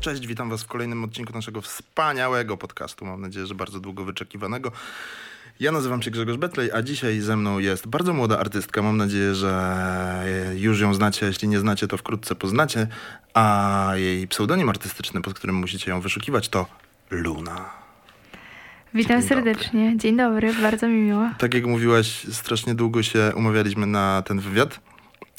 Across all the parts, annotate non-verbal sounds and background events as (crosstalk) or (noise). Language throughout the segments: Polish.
Cześć, witam Was w kolejnym odcinku naszego wspaniałego podcastu. Mam nadzieję, że bardzo długo wyczekiwanego. Ja nazywam się Grzegorz Betlej, a dzisiaj ze mną jest bardzo młoda artystka. Mam nadzieję, że już ją znacie. Jeśli nie znacie, to wkrótce poznacie. A jej pseudonim artystyczny, pod którym musicie ją wyszukiwać, to Luna. Witam Dzień serdecznie. dobry. Dzień dobry, bardzo mi miło. Tak jak mówiłaś, strasznie długo się umawialiśmy na ten wywiad.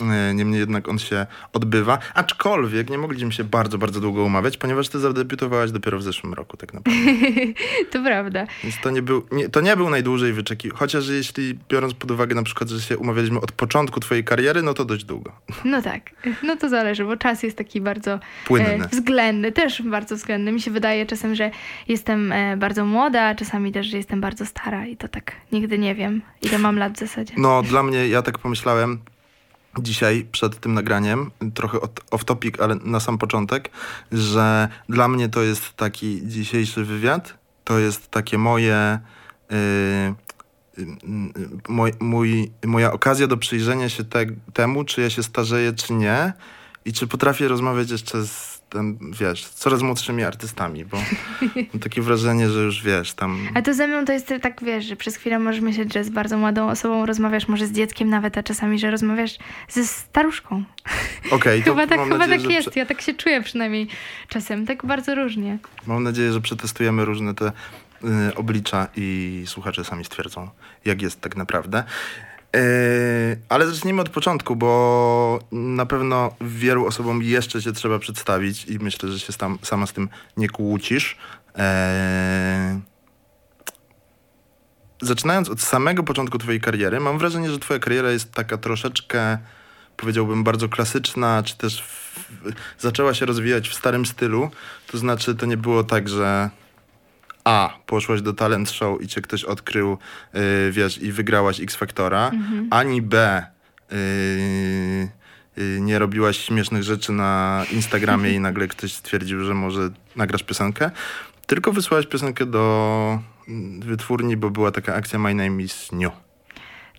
E, Niemniej jednak on się odbywa, aczkolwiek nie mogliśmy się bardzo, bardzo długo umawiać, ponieważ ty zadebiutowałaś dopiero w zeszłym roku tak naprawdę. (laughs) to prawda. Więc to nie był, nie, to nie był najdłużej wyczeki. Chociaż jeśli biorąc pod uwagę na przykład, że się umawialiśmy od początku twojej kariery, no to dość długo. No tak, no to zależy, bo czas jest taki bardzo Płynny. e, względny, też bardzo względny. Mi się wydaje czasem, że jestem e, bardzo młoda, a czasami też, że jestem bardzo stara i to tak nigdy nie wiem, ile mam lat w zasadzie. No dla mnie, ja tak pomyślałem dzisiaj przed tym nagraniem, trochę off topic, ale na sam początek, że dla mnie to jest taki dzisiejszy wywiad, to jest takie moje... Yy, moj, mój, moja okazja do przyjrzenia się te, temu, czy ja się starzeję, czy nie. I czy potrafię rozmawiać jeszcze z ten, wiesz, coraz młodszymi artystami, bo (laughs) mam takie wrażenie, że już wiesz, tam... A to ze mną to jest tak, wiesz, że przez chwilę możesz myśleć, że z bardzo młodą osobą rozmawiasz, może z dzieckiem nawet, a czasami, że rozmawiasz ze staruszką. Okej, to (laughs) chyba tak, chyba nadzieję, tak jest, ja tak się czuję przynajmniej czasem, tak bardzo różnie. Mam nadzieję, że przetestujemy różne te y, oblicza i słuchacze sami stwierdzą, jak jest tak naprawdę. Yy, ale zacznijmy od początku, bo na pewno wielu osobom jeszcze się trzeba przedstawić i myślę, że się tam, sama z tym nie kłócisz. Yy, zaczynając od samego początku twojej kariery, mam wrażenie, że twoja kariera jest taka troszeczkę, powiedziałbym, bardzo klasyczna, czy też w, zaczęła się rozwijać w starym stylu. To znaczy, to nie było tak, że A, poszłaś do talent show i cię ktoś odkrył, yy, wiesz, i wygrałaś X Factora, ani B, yy, yy, nie robiłaś śmiesznych rzeczy na Instagramie i nagle ktoś stwierdził, że może nagrasz piosenkę, tylko wysłałaś piosenkę do mm, wytwórni, bo była taka akcja My Name is New.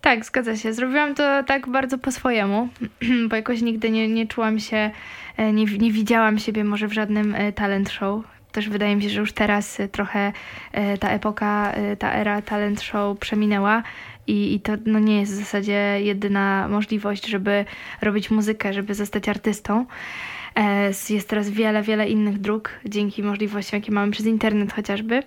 Tak, zgadza się. Zrobiłam to tak bardzo po swojemu, (clears throat) bo jakoś nigdy nie, nie czułam się, e, nie, nie widziałam siebie może w żadnym e, talent show. Też wydaje mi się, że już teraz e, trochę e, ta epoka, e, ta era talent show przeminęła i, i to no, nie jest w zasadzie jedyna możliwość, żeby robić muzykę, żeby zostać artystą. Jest teraz wiele, wiele innych dróg dzięki możliwościom, jakie mamy przez internet chociażby.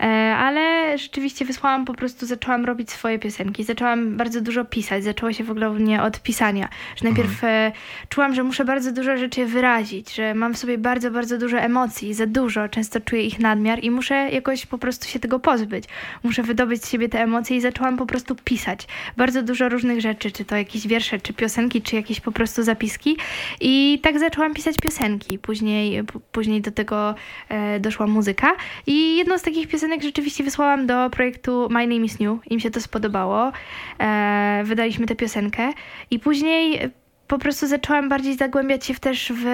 E, Ale rzeczywiście wysłałam po prostu, zaczęłam robić swoje piosenki, zaczęłam bardzo dużo pisać, zaczęło się w ogóle u mnie od pisania. Że najpierw e, czułam, że muszę bardzo dużo rzeczy wyrazić, że mam w sobie bardzo, bardzo dużo emocji, za dużo, często czuję ich nadmiar i muszę jakoś po prostu się tego pozbyć. Muszę wydobyć z siebie te emocje i zaczęłam po prostu pisać. Bardzo dużo różnych rzeczy, czy to jakieś wiersze, czy piosenki, czy jakieś po prostu zapiski. I tak zaczęłam pisać piosenki. Później, później do tego e, doszła muzyka. I jedną z takich piosenek rzeczywiście wysłałam do projektu My Name is New. Im się to spodobało. E, wydaliśmy tę piosenkę. I później po prostu zaczęłam bardziej zagłębiać się też w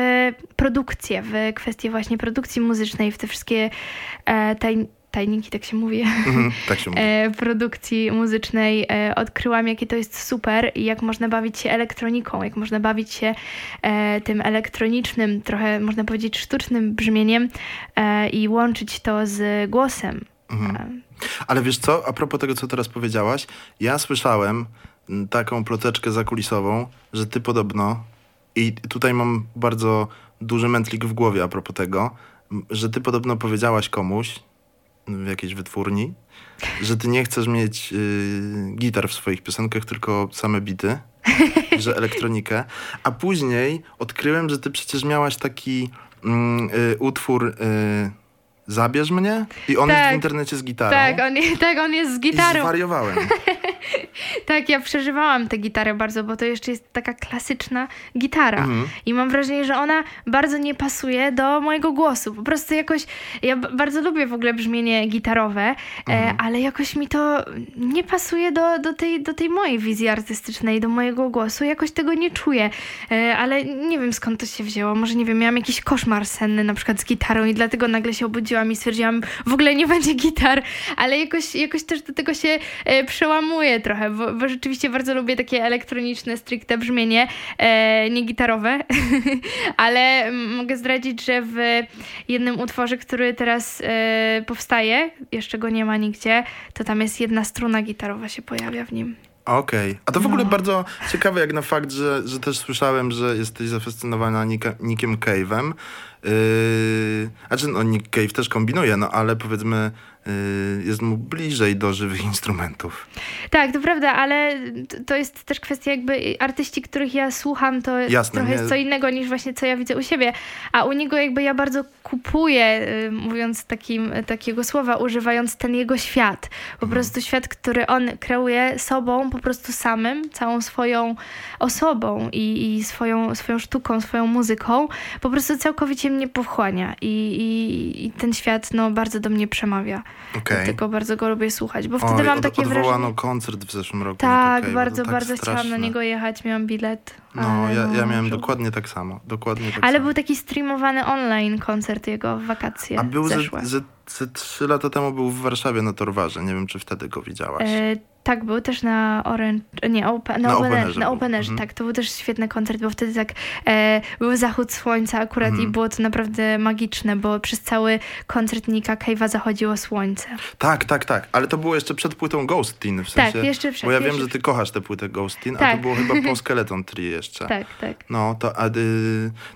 produkcję, w kwestie właśnie produkcji muzycznej, w te wszystkie e, tajniki, tak się mówi, Mhm, (laughs) tak się mówi. e, produkcji muzycznej. E, odkryłam, jakie to jest super i jak można bawić się elektroniką, jak można bawić się e, tym elektronicznym, trochę można powiedzieć sztucznym brzmieniem i łączyć to z głosem. Mhm. Ale wiesz co, a propos tego, co teraz powiedziałaś, ja słyszałem mm, taką ploteczkę zakulisową, że ty podobno, i tutaj mam bardzo duży mętlik w głowie a propos tego, że ty podobno powiedziałaś komuś w jakiejś wytwórni, że ty nie chcesz mieć y, gitar w swoich piosenkach, tylko same bity, (laughs) że elektronikę, a później odkryłem, że ty przecież miałaś taki mm, y, utwór y, Zabierz mnie i on jest Tak. w internecie z gitarą. Tak, on, (laughs) tak, on jest z I gitarą. zwariowałem. (laughs) Tak, ja przeżywałam tę gitarę bardzo, bo to jeszcze jest taka klasyczna gitara. Mhm. I mam wrażenie, że ona bardzo nie pasuje do mojego głosu. Po prostu jakoś, ja bardzo lubię w ogóle brzmienie gitarowe, e, Mhm. ale jakoś mi to nie pasuje do, do, tej, do tej mojej wizji artystycznej, do mojego głosu. Jakoś tego nie czuję. E, ale nie wiem skąd to się wzięło. Może nie wiem, miałam jakiś koszmar senny na przykład z gitarą i dlatego nagle się obudziłam i stwierdziłam, w ogóle nie będzie gitar, ale jakoś, jakoś też do tego się e, przełamuję trochę, bo, bo rzeczywiście bardzo lubię takie elektroniczne, stricte brzmienie, e, nie gitarowe, (laughs) ale mogę zdradzić, że w jednym utworze, który teraz e, powstaje, jeszcze go nie ma nigdzie, to tam jest jedna struna gitarowa się pojawia w nim. Okej. A to w ogóle No. bardzo ciekawe jak na fakt, że, że też słyszałem, że jesteś zafascynowana Nika, Nickiem Cave'em. Yy, znaczy, no Nick Cave też kombinuje, no ale powiedzmy jest mu bliżej do żywych instrumentów. Tak, to prawda, ale to jest też kwestia jakby artyści, których ja słucham, to Jasne, trochę nie- jest co innego niż właśnie co ja widzę u siebie, a u niego jakby ja bardzo kupuję, y, mówiąc takim, takiego słowa, używając ten jego świat. Po prostu świat, który on kreuje sobą, po prostu samym, całą swoją osobą i, i swoją, swoją sztuką, swoją muzyką, po prostu całkowicie mnie pochłania i, i, i ten świat no, bardzo do mnie przemawia. Dlatego bardzo go lubię słuchać, bo wtedy Oj, mam od, takie odwołano wrażenie... koncert w zeszłym roku. Tak, Cave'a, bardzo, tak bardzo chciałam na straszne. niego jechać, miałam bilet. No, ja, ja miałem dokładnie tak samo. Dokładnie tak Ale samo. był taki streamowany online koncert jego w wakacje A był ze, ze, ze trzy lata temu był w Warszawie na Torwarze. Nie wiem, czy wtedy go widziałaś. E, tak, był też na Orange, nie, open, na, Na open, Openerze na. Openerze, Mhm. tak, to był też świetny koncert, bo wtedy tak e, był zachód słońca akurat Mhm. i było to naprawdę magiczne, bo przez cały koncert Nika Cave'a zachodziło słońce. Tak, tak, tak. Ale to było jeszcze przed płytą Ghost Teen. W Tak, sensie, jeszcze przed. Bo ja wiem, że ty kochasz tę płytę Ghost Teen, a Tak. to było chyba (laughs) po Skeleton Tree jeszcze. Tak, tak. No, to a, y,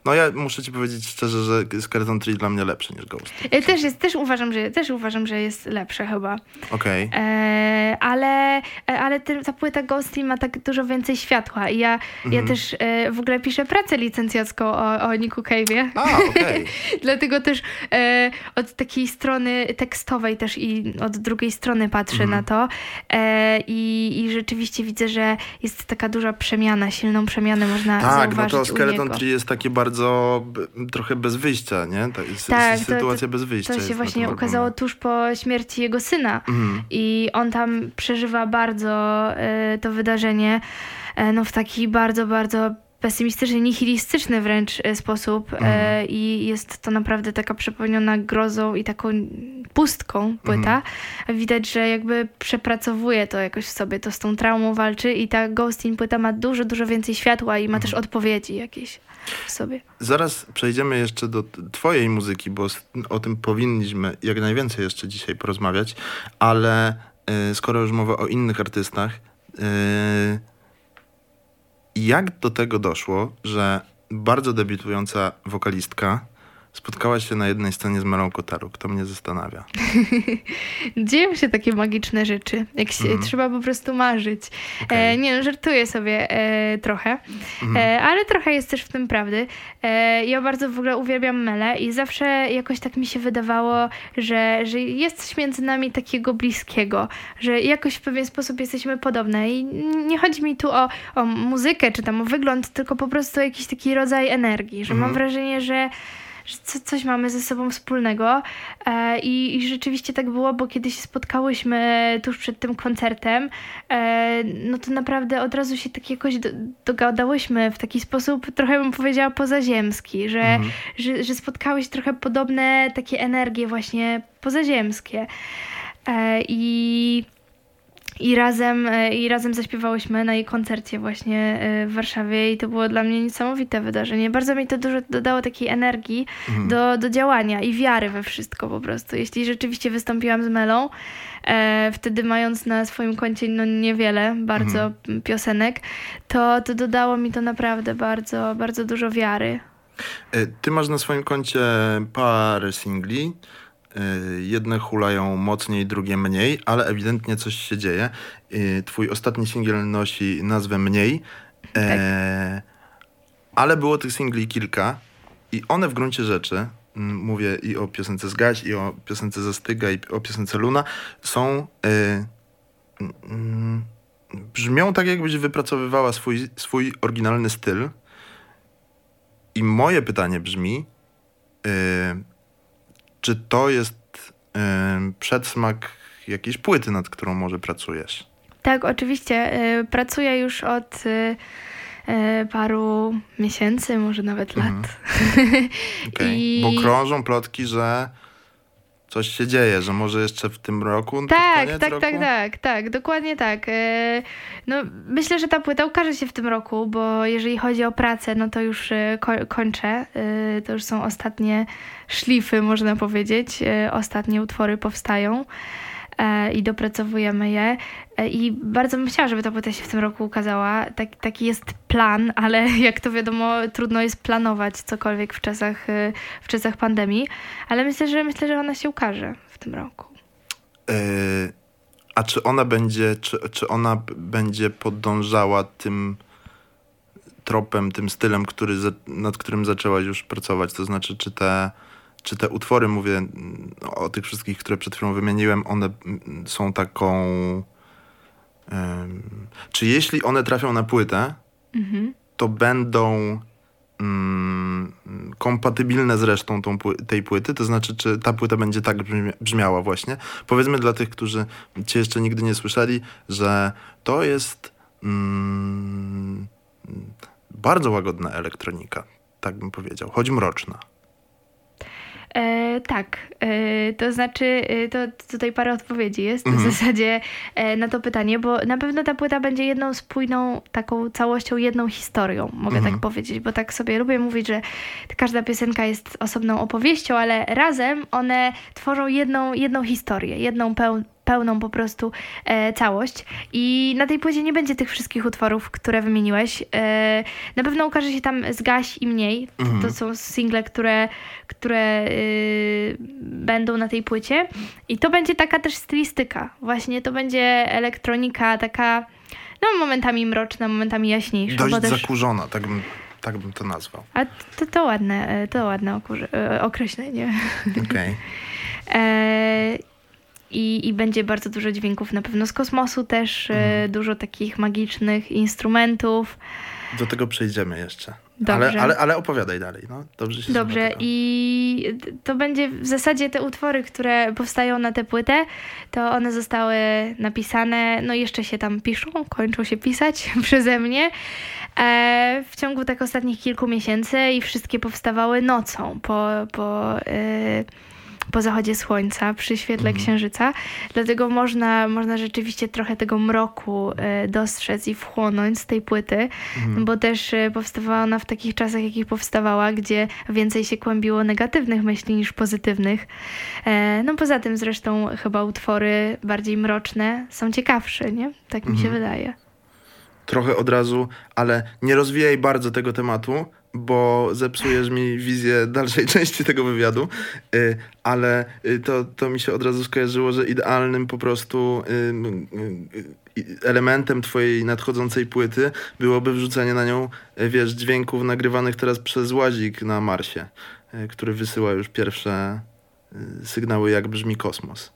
no ja muszę ci powiedzieć szczerze, że Skeleton Tree dla mnie lepszy niż Ghost. E, Też, jest, też, uważam, że, też uważam, że jest lepsze chyba. Okej. E, ale e, ale ta płyta Ghosty ma tak dużo więcej światła i ja, ja Mhm. też e, w ogóle piszę pracę licencjacką o, o Niku Cave'ie. A, okej. (laughs) Dlatego też e, od takiej strony tekstowej też i od drugiej strony patrzę Mhm. na to e, i, i rzeczywiście widzę, że jest taka duża przemiana, silną przemianę można Tak, no zauważyć to u Skeleton niego. Tree jest takie bardzo trochę bez wyjścia, nie? To jest, Tak, jest to- sytuacja bez wyjścia. To się właśnie ukazało albumie. tuż po śmierci jego syna. Mhm. I on tam przeżywa bardzo e, to wydarzenie e, no, w taki bardzo, bardzo pesymistyczny, nihilistyczny wręcz e, sposób e, Mhm. i jest to naprawdę taka przepełniona grozą i taką pustką płyta. Mhm. Widać, że jakby przepracowuje to jakoś w sobie, to z tą traumą walczy i ta Ghosting płyta ma dużo, dużo więcej światła i ma też Mhm. odpowiedzi jakieś w sobie. Zaraz przejdziemy jeszcze do twojej muzyki, bo o tym powinniśmy jak najwięcej jeszcze dzisiaj porozmawiać, ale y, skoro już mowa o innych artystach, y, jak do tego doszło, że bardzo debiutująca wokalistka spotkała się na jednej scenie z Melą Kotaru? Kto mnie zastanawia? (laughs) Dzieją się takie magiczne rzeczy, jak się Mhm. trzeba po prostu marzyć. Okej. E, nie no, żartuję sobie e, trochę, Mhm. e, ale trochę jest też w tym prawdy. E, ja bardzo w ogóle uwielbiam Melę i zawsze jakoś tak mi się wydawało, że, że jest coś między nami takiego bliskiego, że jakoś w pewien sposób jesteśmy podobne i nie chodzi mi tu o, o muzykę czy tam o wygląd, tylko po prostu o jakiś taki rodzaj energii, że mam Mhm. wrażenie, że że co, coś mamy ze sobą wspólnego e, i, i rzeczywiście tak było, bo kiedy się spotkałyśmy tuż przed tym koncertem, e, no to naprawdę od razu się tak jakoś do, dogadałyśmy w taki sposób, trochę bym powiedziała pozaziemski, że, Mhm. że, że spotkały się trochę podobne takie energie właśnie pozaziemskie. E, I i razem, e, I razem zaśpiewałyśmy na jej koncercie właśnie e, w Warszawie i to było dla mnie niesamowite wydarzenie. Bardzo mi to dużo dodało takiej energii Mhm. do, do działania i wiary we wszystko po prostu. Jeśli rzeczywiście wystąpiłam z Melą, e, wtedy mając na swoim koncie no niewiele bardzo Mhm. piosenek, to, to dodało mi to naprawdę bardzo, bardzo dużo wiary. Y, Ty masz na swoim koncie parę singli. Y, Jedne hulają mocniej, drugie mniej, ale ewidentnie coś się dzieje. Y, Twój ostatni singiel nosi nazwę Mniej, e, ale było tych singli kilka i one w gruncie rzeczy, mm, mówię i o piosence Zgaś, i o piosence Zastyga, i o piosence Luna, są y, mm, brzmią tak, jakbyś wypracowywała swój, swój oryginalny styl. I moje pytanie brzmi, yy, czy to jest yy, przedsmak jakiejś płyty, nad którą może pracujesz? Tak, oczywiście. Y, pracuję już od y, y, paru miesięcy, może nawet Mhm. (laughs) lat. Okay. I- Bo krążą plotki, że coś się dzieje, że może jeszcze w tym roku? Tak, koniec tak, roku? tak, tak, tak, dokładnie tak. E, No, myślę, że ta płyta ukaże się w tym roku, bo jeżeli chodzi o pracę, no to już e, ko- kończę. E, To już są ostatnie szlify, można powiedzieć. Ostatnie utwory powstają i dopracowujemy je. E, I bardzo bym chciała, żeby ta płyta się w tym roku ukazała. Tak, taki jest plan, ale (laughs) jak to wiadomo, trudno jest planować cokolwiek w czasach, e, w czasach pandemii. Ale myślę, że myślę, że ona się ukaże w tym roku. A czy ona będzie, czy, czy ona będzie podążała tym tropem, tym stylem, który, nad którym zaczęłaś już pracować? To znaczy, czy te, czy te utwory, mówię mm, o tych wszystkich, które przed chwilą wymieniłem, one mm, są taką... ym, czy jeśli one trafią na płytę, Mhm. to będą mm, kompatybilne z resztą tą, tej płyty? To znaczy, czy ta płyta będzie tak brzmi- brzmiała właśnie? Powiedzmy dla tych, którzy cię jeszcze nigdy nie słyszeli, że to jest mm, bardzo łagodna elektronika, tak bym powiedział, choć mroczna. E, tak, e, to znaczy, e, to tutaj parę odpowiedzi jest Mhm. w zasadzie e, na to pytanie, bo na pewno ta płyta będzie jedną spójną taką całością, jedną historią, mogę Mhm. tak powiedzieć, bo tak sobie lubię mówić, że każda piosenka jest osobną opowieścią, ale razem one tworzą jedną, jedną historię, jedną peł, pełną po prostu e, całość i na tej płycie nie będzie tych wszystkich utworów, które wymieniłeś. E, na pewno ukaże się tam Zgaś i Mniej, to, Mhm. to są single, które, które y, będą na tej płycie. I to będzie taka też stylistyka. Właśnie to będzie elektronika taka, no momentami mroczna, momentami jaśniejsza. Dość też, zakurzona, tak bym, tak bym to nazwał. a to, to ładne, y, to ładne okur- y, określenie. Okej. (laughs) E, i, I będzie bardzo dużo dźwięków na pewno z kosmosu też, y, Mhm. dużo takich magicznych instrumentów. Do tego przejdziemy jeszcze. Dobrze. Ale, ale, ale opowiadaj dalej. No. Dobrze się Dobrze, i to będzie w zasadzie te utwory, które powstają na tę płytę, to one zostały napisane, no jeszcze się tam piszą, kończą się pisać (laughs) przeze mnie e, w ciągu tak ostatnich kilku miesięcy i wszystkie powstawały nocą po, po, e, po zachodzie słońca, przy świetle Mhm. księżyca. Dlatego można, można rzeczywiście trochę tego mroku e, dostrzec i wchłonąć z tej płyty Mhm. bo też e, powstawała ona w takich czasach, jakich powstawała, gdzie więcej się kłębiło negatywnych myśli niż pozytywnych. E, No poza tym zresztą chyba utwory bardziej mroczne są ciekawsze, nie? Tak mi się Mhm. wydaje. trochę od razu, ale nie rozwijaj bardzo tego tematu, bo zepsujesz mi wizję dalszej (laughs) części tego wywiadu, y, ale y, to, to mi się od razu skojarzyło, że idealnym po prostu y, elementem twojej nadchodzącej płyty byłoby wrzucenie na nią, wiesz, dźwięków nagrywanych teraz przez łazik na Marsie, który wysyła już pierwsze sygnały, jak brzmi kosmos.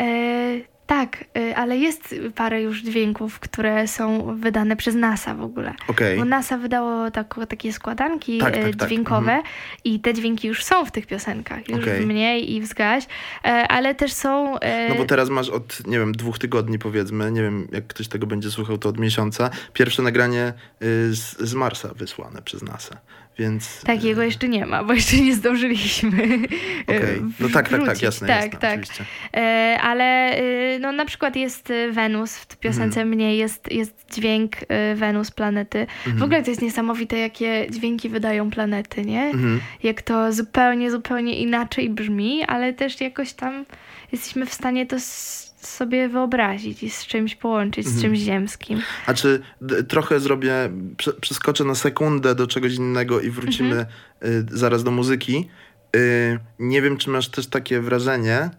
E, tak, e, ale jest parę już dźwięków, które są wydane przez NASA w ogóle. Okej. Bo NASA wydało tak, takie składanki Tak, tak, e, tak. dźwiękowe Mhm. i te dźwięki już są w tych piosenkach. Już w mniej i w zgaś, e, ale też są... No bo teraz masz od, nie wiem, dwóch tygodni powiedzmy, nie wiem jak ktoś tego będzie słuchał, to od miesiąca, pierwsze nagranie y, z, z Marsa wysłane przez NASA, więc... Takiego y, jeszcze nie ma, bo jeszcze nie zdążyliśmy. Okej, no tak, tak, tak, jasne, tak, jasne, tak. oczywiście. Ale no, na przykład jest e, Wenus, w piosence Mhm. mnie jest, jest dźwięk e, Wenus, planety. W ogóle to jest niesamowite, jakie dźwięki wydają planety, nie? Mhm. Jak to zupełnie, zupełnie inaczej brzmi, ale też jakoś tam jesteśmy w stanie to sobie wyobrazić i z czymś połączyć, z Mhm. czymś ziemskim. A czy trochę zrobię, prze, przeskoczę na sekundę do czegoś innego i wrócimy Mhm. y, zaraz do muzyki. Y, nie wiem, czy masz też takie wrażenie,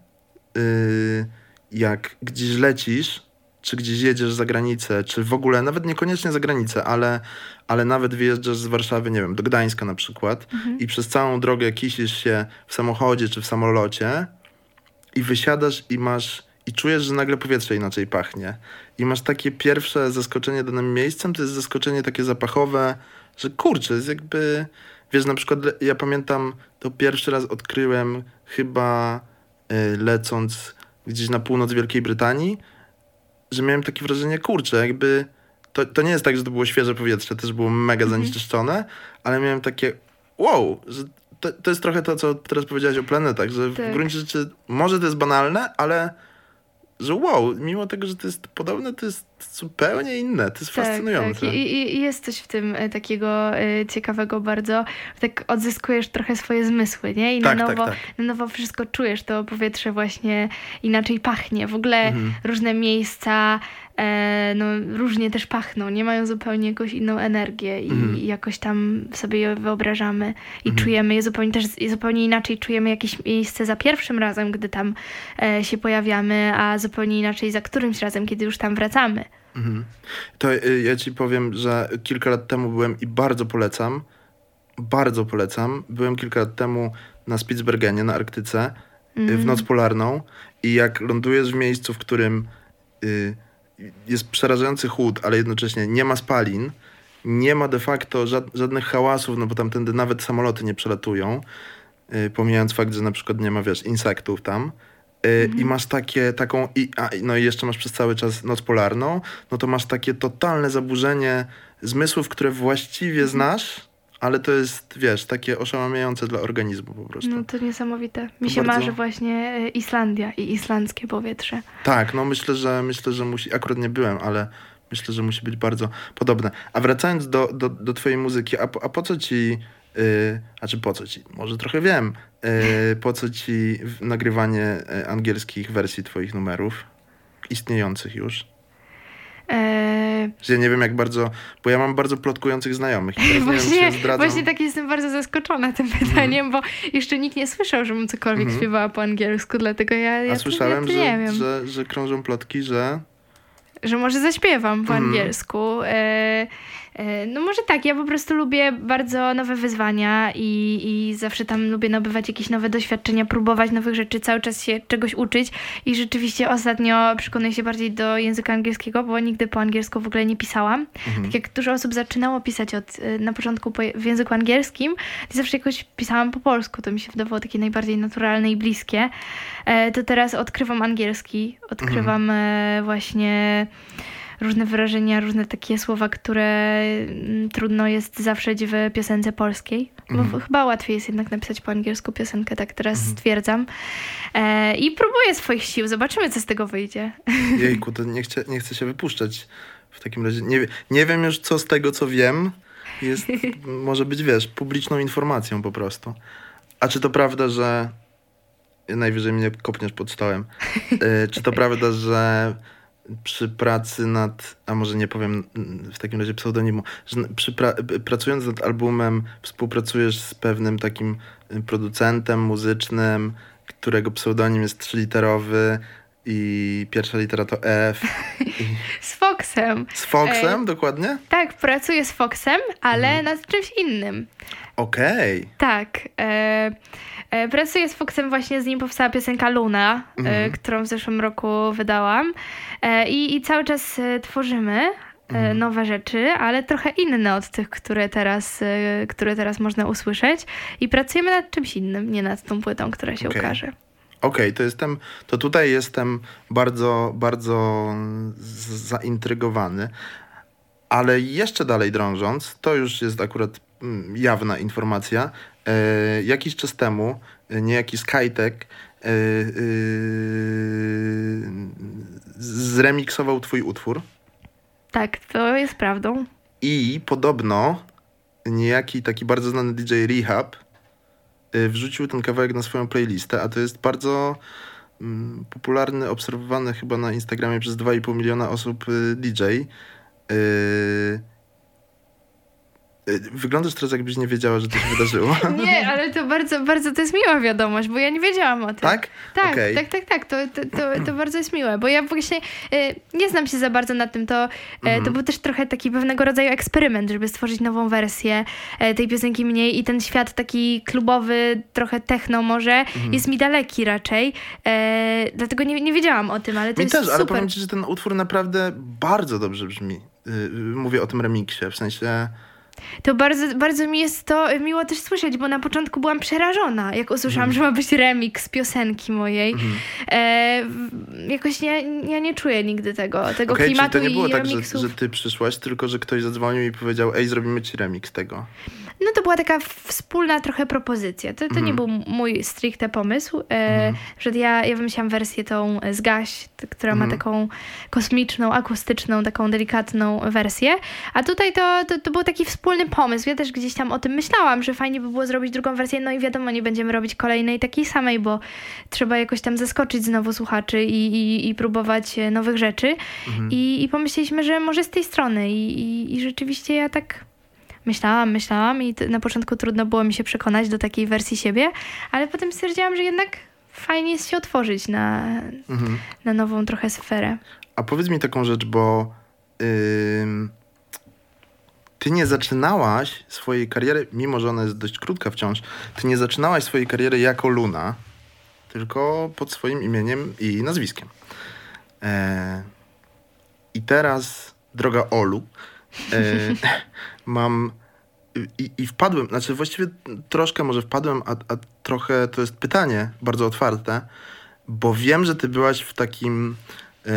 y, jak gdzieś lecisz, czy gdzieś jedziesz za granicę, czy w ogóle, nawet niekoniecznie za granicę, ale, ale nawet wyjeżdżasz z Warszawy, nie wiem, do Gdańska na przykład Mhm. i przez całą drogę kisisz się w samochodzie czy w samolocie i wysiadasz i masz i czujesz, że nagle powietrze inaczej pachnie. I masz takie pierwsze zaskoczenie danym miejscem, to jest zaskoczenie takie zapachowe, że kurczę, jest jakby... Wiesz, na przykład ja pamiętam, to pierwszy raz odkryłem chyba y, lecąc gdzieś na północ Wielkiej Brytanii, że miałem takie wrażenie, kurczę, jakby to, to nie jest tak, że to było świeże powietrze, też było mega Mhm. zanieczyszczone, ale miałem takie wow, że to, to jest trochę to, co teraz powiedziałaś o planetach, że Tak. w gruncie rzeczy może to jest banalne, ale że wow, mimo tego, że to jest podobne, to jest zupełnie inne, to jest fascynujące. Tak. I, i, I jest coś w tym e, takiego e, ciekawego bardzo. Tak odzyskujesz trochę swoje zmysły, nie? I Tak, na tak, nowo, tak. na nowo wszystko czujesz. To powietrze właśnie inaczej pachnie. W ogóle Mhm. różne miejsca no, różnie też pachną. Nie mają zupełnie jakąś inną energię i, Mhm. i jakoś tam sobie je wyobrażamy i Mhm. czujemy je zupełnie też zupełnie inaczej czujemy jakieś miejsce za pierwszym razem, gdy tam e, się pojawiamy, a zupełnie inaczej za którymś razem, kiedy już tam wracamy. Mhm. To y, ja ci powiem, że kilka lat temu byłem i bardzo polecam, bardzo polecam. Byłem kilka lat temu na Spitsbergenie, na Arktyce, y, w Mhm. noc polarną i jak lądujesz w miejscu, w którym y, jest przerażający chłód, ale jednocześnie nie ma spalin, nie ma de facto żad- żadnych hałasów, no bo tamtędy nawet samoloty nie przelatują, y, pomijając fakt, że na przykład nie ma, wiesz, insektów tam. Y, I masz takie, taką, i, a, no i jeszcze masz przez cały czas noc polarną, no to masz takie totalne zaburzenie zmysłów, które właściwie znasz, ale to jest, wiesz, takie oszałamiające dla organizmu po prostu. No to niesamowite. Mi To się bardzo- marzy właśnie e, Islandia i islandzkie powietrze. Tak, no myślę, że myślę, że musi. Akurat nie byłem, ale myślę, że musi być bardzo podobne. A wracając do, do, do twojej muzyki, a, po- a po co ci. Yy, a czy po co ci? Może trochę wiem. Yy, po co ci nagrywanie y, angielskich wersji twoich numerów? Istniejących już. E, Że ja nie wiem jak bardzo. Bo ja mam bardzo plotkujących znajomych. Wiem, właśnie, właśnie tak jestem bardzo zaskoczona tym pytaniem, bo jeszcze nikt nie słyszał, żebym cokolwiek Mhm. śpiewała po angielsku, dlatego ja, ja, A słyszałem, ja że, wiem. że, że krążą plotki, że. że może zaśpiewam po Mhm. angielsku. E, no może tak, ja po prostu lubię bardzo nowe wyzwania i, i zawsze tam lubię nabywać jakieś nowe doświadczenia, próbować nowych rzeczy, cały czas się czegoś uczyć i rzeczywiście ostatnio przekonuję się bardziej do języka angielskiego, bo nigdy po angielsku w ogóle nie pisałam. Mhm. Tak jak dużo osób zaczynało pisać od, e, na początku po, w języku angielskim, to zawsze jakoś pisałam po polsku, to mi się wydawało takie najbardziej naturalne i bliskie. E, to teraz odkrywam angielski, odkrywam e, właśnie różne wyrażenia, różne takie słowa, które mm, trudno jest zawrzeć w piosence polskiej. Bo Mhm. chyba łatwiej jest jednak napisać po angielsku piosenkę, tak teraz Mhm. stwierdzam. E, I próbuję swoich sił, zobaczymy, co z tego wyjdzie. (laughs) Jejku, to nie, chcę, nie chcę się wypuszczać w takim razie. Nie, nie wiem już, co z tego, co wiem, jest, (laughs) może być, wiesz, publiczną informacją po prostu. A czy to prawda, że najwyżej mnie kopniesz pod stołem, E, czy to (laughs) prawda, że przy pracy nad, a może nie powiem w takim razie pseudonimu, że przy pra, pracując nad albumem współpracujesz z pewnym takim y, producentem muzycznym, którego pseudonim jest trzyliterowy i pierwsza litera to F. I (laughs) Z Foxem. z Foxem, dokładnie? Tak, pracuję z Foxem, ale Mhm. nad czymś innym. Okej. Tak. E, e, pracuję z Foxem, właśnie z nim powstała piosenka Luna, e, Mhm. którą w zeszłym roku wydałam. E, i, I cały czas e, tworzymy e, Mhm. nowe rzeczy, ale trochę inne od tych, które teraz, e, które teraz można usłyszeć. I pracujemy nad czymś innym, nie nad tą płytą, która się Okej. ukaże. Okej, to jestem, to tutaj jestem bardzo, bardzo zaintrygowany. Ale jeszcze dalej drążąc, to już jest akurat mm, jawna informacja. E, jakiś czas temu e, niejaki Skytek e, zremiksował twój utwór Tak, to jest prawdą. i podobno niejaki taki bardzo znany DJ Rehab wrzucił ten kawałek na swoją playlistę, a to jest bardzo mm, popularny, obserwowany chyba na Instagramie przez 2,5 miliona osób DJ. Wyglądasz teraz, jakbyś nie wiedziała, że to się wydarzyło. (laughs) Nie, ale to bardzo, bardzo to jest miła wiadomość, bo ja nie wiedziałam o tym. Tak? Tak, Okej. tak, tak, tak. To, to, to, to bardzo jest miłe, bo ja właśnie y, nie znam się za bardzo na tym. To, Mhm. y, to był też trochę taki pewnego rodzaju eksperyment, żeby stworzyć nową wersję y, tej piosenki mniej i ten świat taki klubowy, trochę techno może, Mhm. jest mi daleki raczej. Dlatego nie, nie wiedziałam o tym, ale to Mi jest też, ale super. powiem ci, że ten utwór naprawdę bardzo dobrze brzmi. Mówię o tym remiksie, w sensie... To bardzo, bardzo mi jest to miło też słyszeć, bo na początku byłam przerażona, jak usłyszałam, Mhm. że ma być remix piosenki mojej. E, w- jakoś nie, ja nie czuję nigdy tego, tego czyli klimatu to nie było tak, że, że ty przyszłaś, tylko że ktoś zadzwonił i powiedział, ej, zrobimy ci remix tego. No to była taka wspólna trochę propozycja. To, to Mhm. nie był mój stricte pomysł, e, że ja, ja wymyślałam wersję tą z Gaś, która ma Mhm. taką kosmiczną, akustyczną, taką delikatną wersję. A tutaj to, to, to był taki wspólny pomysł. Ja też gdzieś tam o tym myślałam, że fajnie by było zrobić drugą wersję. No i wiadomo, nie będziemy robić kolejnej takiej samej, bo trzeba jakoś tam zaskoczyć znowu słuchaczy i, i, i próbować e, nowych rzeczy. Mhm. I, I pomyśleliśmy, że może z tej strony. I, i, i rzeczywiście ja tak myślałam, myślałam i na początku trudno było mi się przekonać do takiej wersji siebie, ale potem stwierdziłam, że jednak fajnie jest się otworzyć na, Mhm. na nową trochę sferę. A powiedz mi taką rzecz, bo ym, ty nie zaczynałaś swojej kariery, mimo że ona jest dość krótka wciąż, ty nie zaczynałaś swojej kariery jako Luna, tylko pod swoim imieniem i nazwiskiem. E, I teraz, droga Olu, e, (laughs) mam i, i wpadłem, znaczy właściwie troszkę może wpadłem, a, a trochę to jest pytanie bardzo otwarte, bo wiem, że ty byłaś w takim e,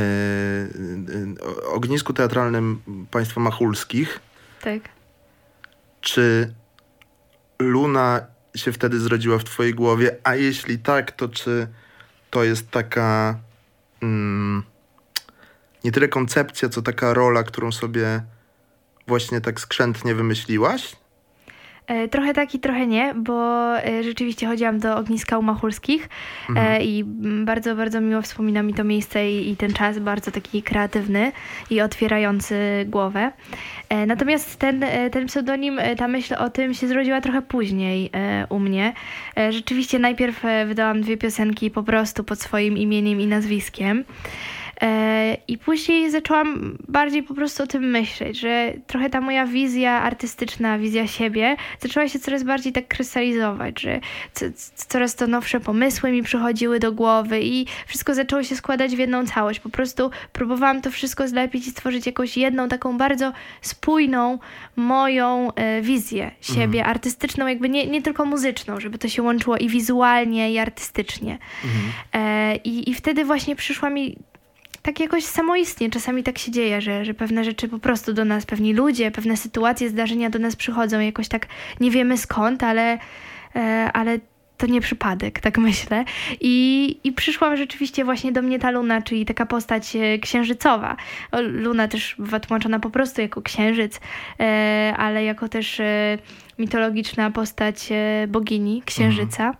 ognisku teatralnym państwa machulskich. Tak. Czy Luna się wtedy zrodziła w twojej głowie? A jeśli tak, to czy to jest taka mm, nie tyle koncepcja, co taka rola, którą sobie właśnie tak skrzętnie wymyśliłaś? E, Trochę tak i trochę nie, bo e, rzeczywiście chodziłam do ogniska u Machulskich e, i mm, bardzo, bardzo miło wspomina mi to miejsce i, i ten czas bardzo taki kreatywny i otwierający głowę. Natomiast ten, ten pseudonim, ta myśl o tym się zrodziła trochę później u mnie. Rzeczywiście najpierw wydałam dwie piosenki po prostu pod swoim imieniem i nazwiskiem. E, I później zaczęłam bardziej po prostu o tym myśleć, że trochę ta moja wizja artystyczna, wizja siebie zaczęła się coraz bardziej tak krystalizować, że coraz to nowsze pomysły mi przychodziły do głowy i wszystko zaczęło się składać w jedną całość. Po prostu próbowałam to wszystko zlepić i stworzyć jakąś jedną taką bardzo spójną moją e, wizję siebie artystyczną, jakby nie, nie tylko muzyczną, żeby to się łączyło i wizualnie, i artystycznie. E, i, I wtedy właśnie przyszła mi tak jakoś samoistnie. Czasami tak się dzieje, że, że pewne rzeczy po prostu do nas, pewni ludzie, pewne sytuacje, zdarzenia do nas przychodzą jakoś tak nie wiemy skąd, ale, e, ale to nie przypadek, tak myślę. I, I przyszła rzeczywiście właśnie do mnie ta Luna, czyli taka postać e, księżycowa. Luna też bywa tłumaczona po prostu jako księżyc, e, ale jako też mitologiczna postać bogini, księżyca.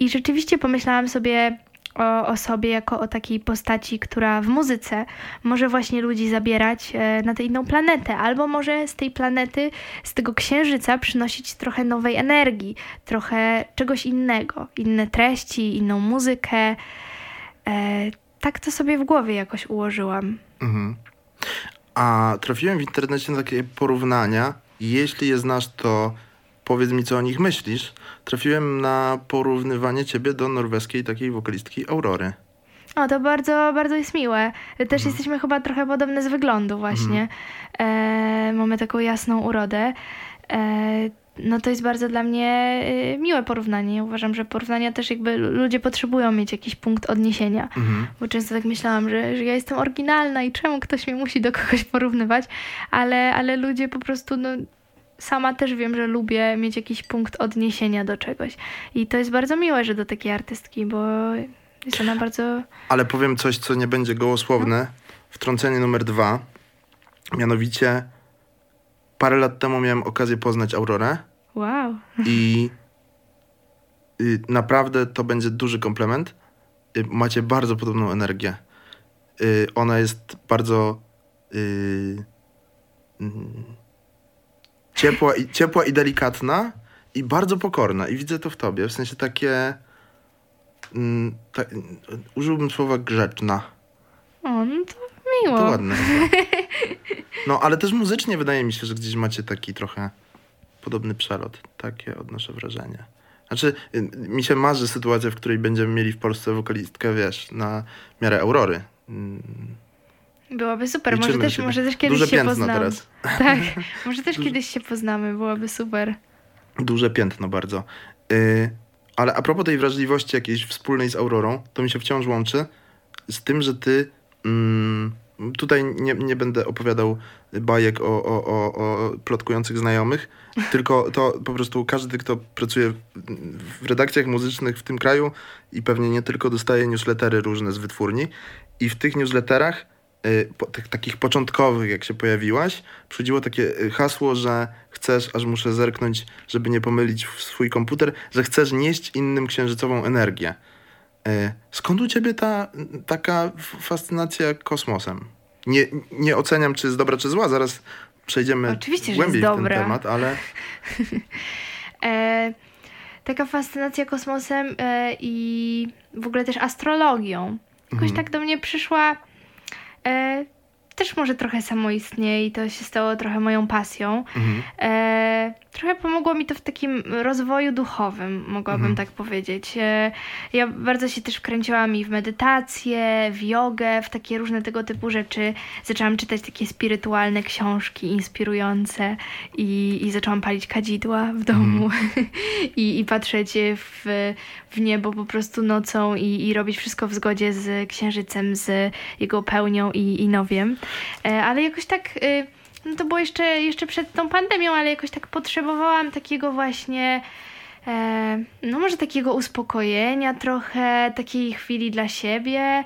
I rzeczywiście pomyślałam sobie o, o sobie jako o takiej postaci, która w muzyce może właśnie ludzi zabierać e, na tę inną planetę, albo może z tej planety, z tego księżyca przynosić trochę nowej energii, trochę czegoś innego, inne treści, inną muzykę. E, tak to sobie w głowie jakoś ułożyłam. Mhm. A trafiłem w internecie na takie porównania. Jeśli je znasz, to powiedz mi, co o nich myślisz. Trafiłem na porównywanie ciebie do norweskiej takiej wokalistki Aurory. O, to bardzo, bardzo jest miłe. Też jesteśmy chyba trochę podobne z wyglądu właśnie. E, mamy taką jasną urodę. E, no to jest bardzo dla mnie e, miłe porównanie. Uważam, że porównania też jakby ludzie potrzebują mieć jakiś punkt odniesienia. Mhm. Bo często tak myślałam, że, że ja jestem oryginalna i czemu ktoś mnie musi do kogoś porównywać, ale, ale ludzie po prostu, no sama też wiem, że lubię mieć jakiś punkt odniesienia do czegoś. I to jest bardzo miłe, że do takiej artystki, bo jest ona bardzo... Ale powiem coś, co nie będzie gołosłowne. Wtrącenie numer dwa. Mianowicie parę lat temu miałem okazję poznać Aurorę Wow. i y, naprawdę to będzie duży komplement. Y, macie bardzo podobną energię. Y, ona jest bardzo y, mm, ciepła i, ciepła i delikatna i bardzo pokorna. I widzę to w tobie. W sensie takie... Mm, ta, użyłbym słowa grzeczna. O, no to miło. To ładne. (laughs) No, ale też muzycznie wydaje mi się, że gdzieś macie taki trochę podobny przelot. Takie odnoszę wrażenie. Znaczy, y, mi się marzy sytuacja, w której będziemy mieli w Polsce wokalistkę, wiesz, na miarę Aurory. Mm, Byłoby super. Może liczymy też, może też kiedyś Duże się poznamy. teraz. (laughs) Tak, (laughs) może też kiedyś się poznamy, byłoby super. Duże piętno bardzo. Y, ale a propos tej wrażliwości jakiejś wspólnej z Aurorą, to mi się wciąż łączy z tym, że ty mm, tutaj nie, nie będę opowiadał bajek o, o, o, o plotkujących znajomych, (laughs) tylko to po prostu każdy, kto pracuje w redakcjach muzycznych w tym kraju i pewnie nie tylko dostaje newslettery różne z wytwórni i w tych newsletterach po, tych takich początkowych, jak się pojawiłaś, przychodziło takie y, hasło, że chcesz, aż muszę zerknąć, żeby nie pomylić w swój komputer, że chcesz nieść innym księżycową energię. Y, Skąd u ciebie ta y, taka fascynacja kosmosem? Nie, nie oceniam, czy jest dobra, czy zła, zaraz przejdziemy Oczywiście, że głębiej jest w ten dobra. temat, ale (laughs) E, taka fascynacja kosmosem e, i w ogóle też astrologią. Jakoś Mhm. tak do mnie przyszła. E, też może trochę samoistnie i to się stało trochę moją pasją. mhm. E, trochę pomogło mi to w takim rozwoju duchowym, mogłabym Mhm. tak powiedzieć. E, ja bardzo się też wkręciłam i w medytację, w jogę, w takie różne tego typu rzeczy. Zaczęłam czytać takie spirytualne książki inspirujące i, i zaczęłam palić kadzidła w domu (laughs) I, i patrzeć w, w niebo po prostu nocą i, i robić wszystko w zgodzie z księżycem, z jego pełnią i, i nowiem. E, ale jakoś tak... No to było jeszcze, jeszcze przed tą pandemią, ale jakoś tak potrzebowałam takiego właśnie, e, no może takiego uspokojenia trochę, takiej chwili dla siebie.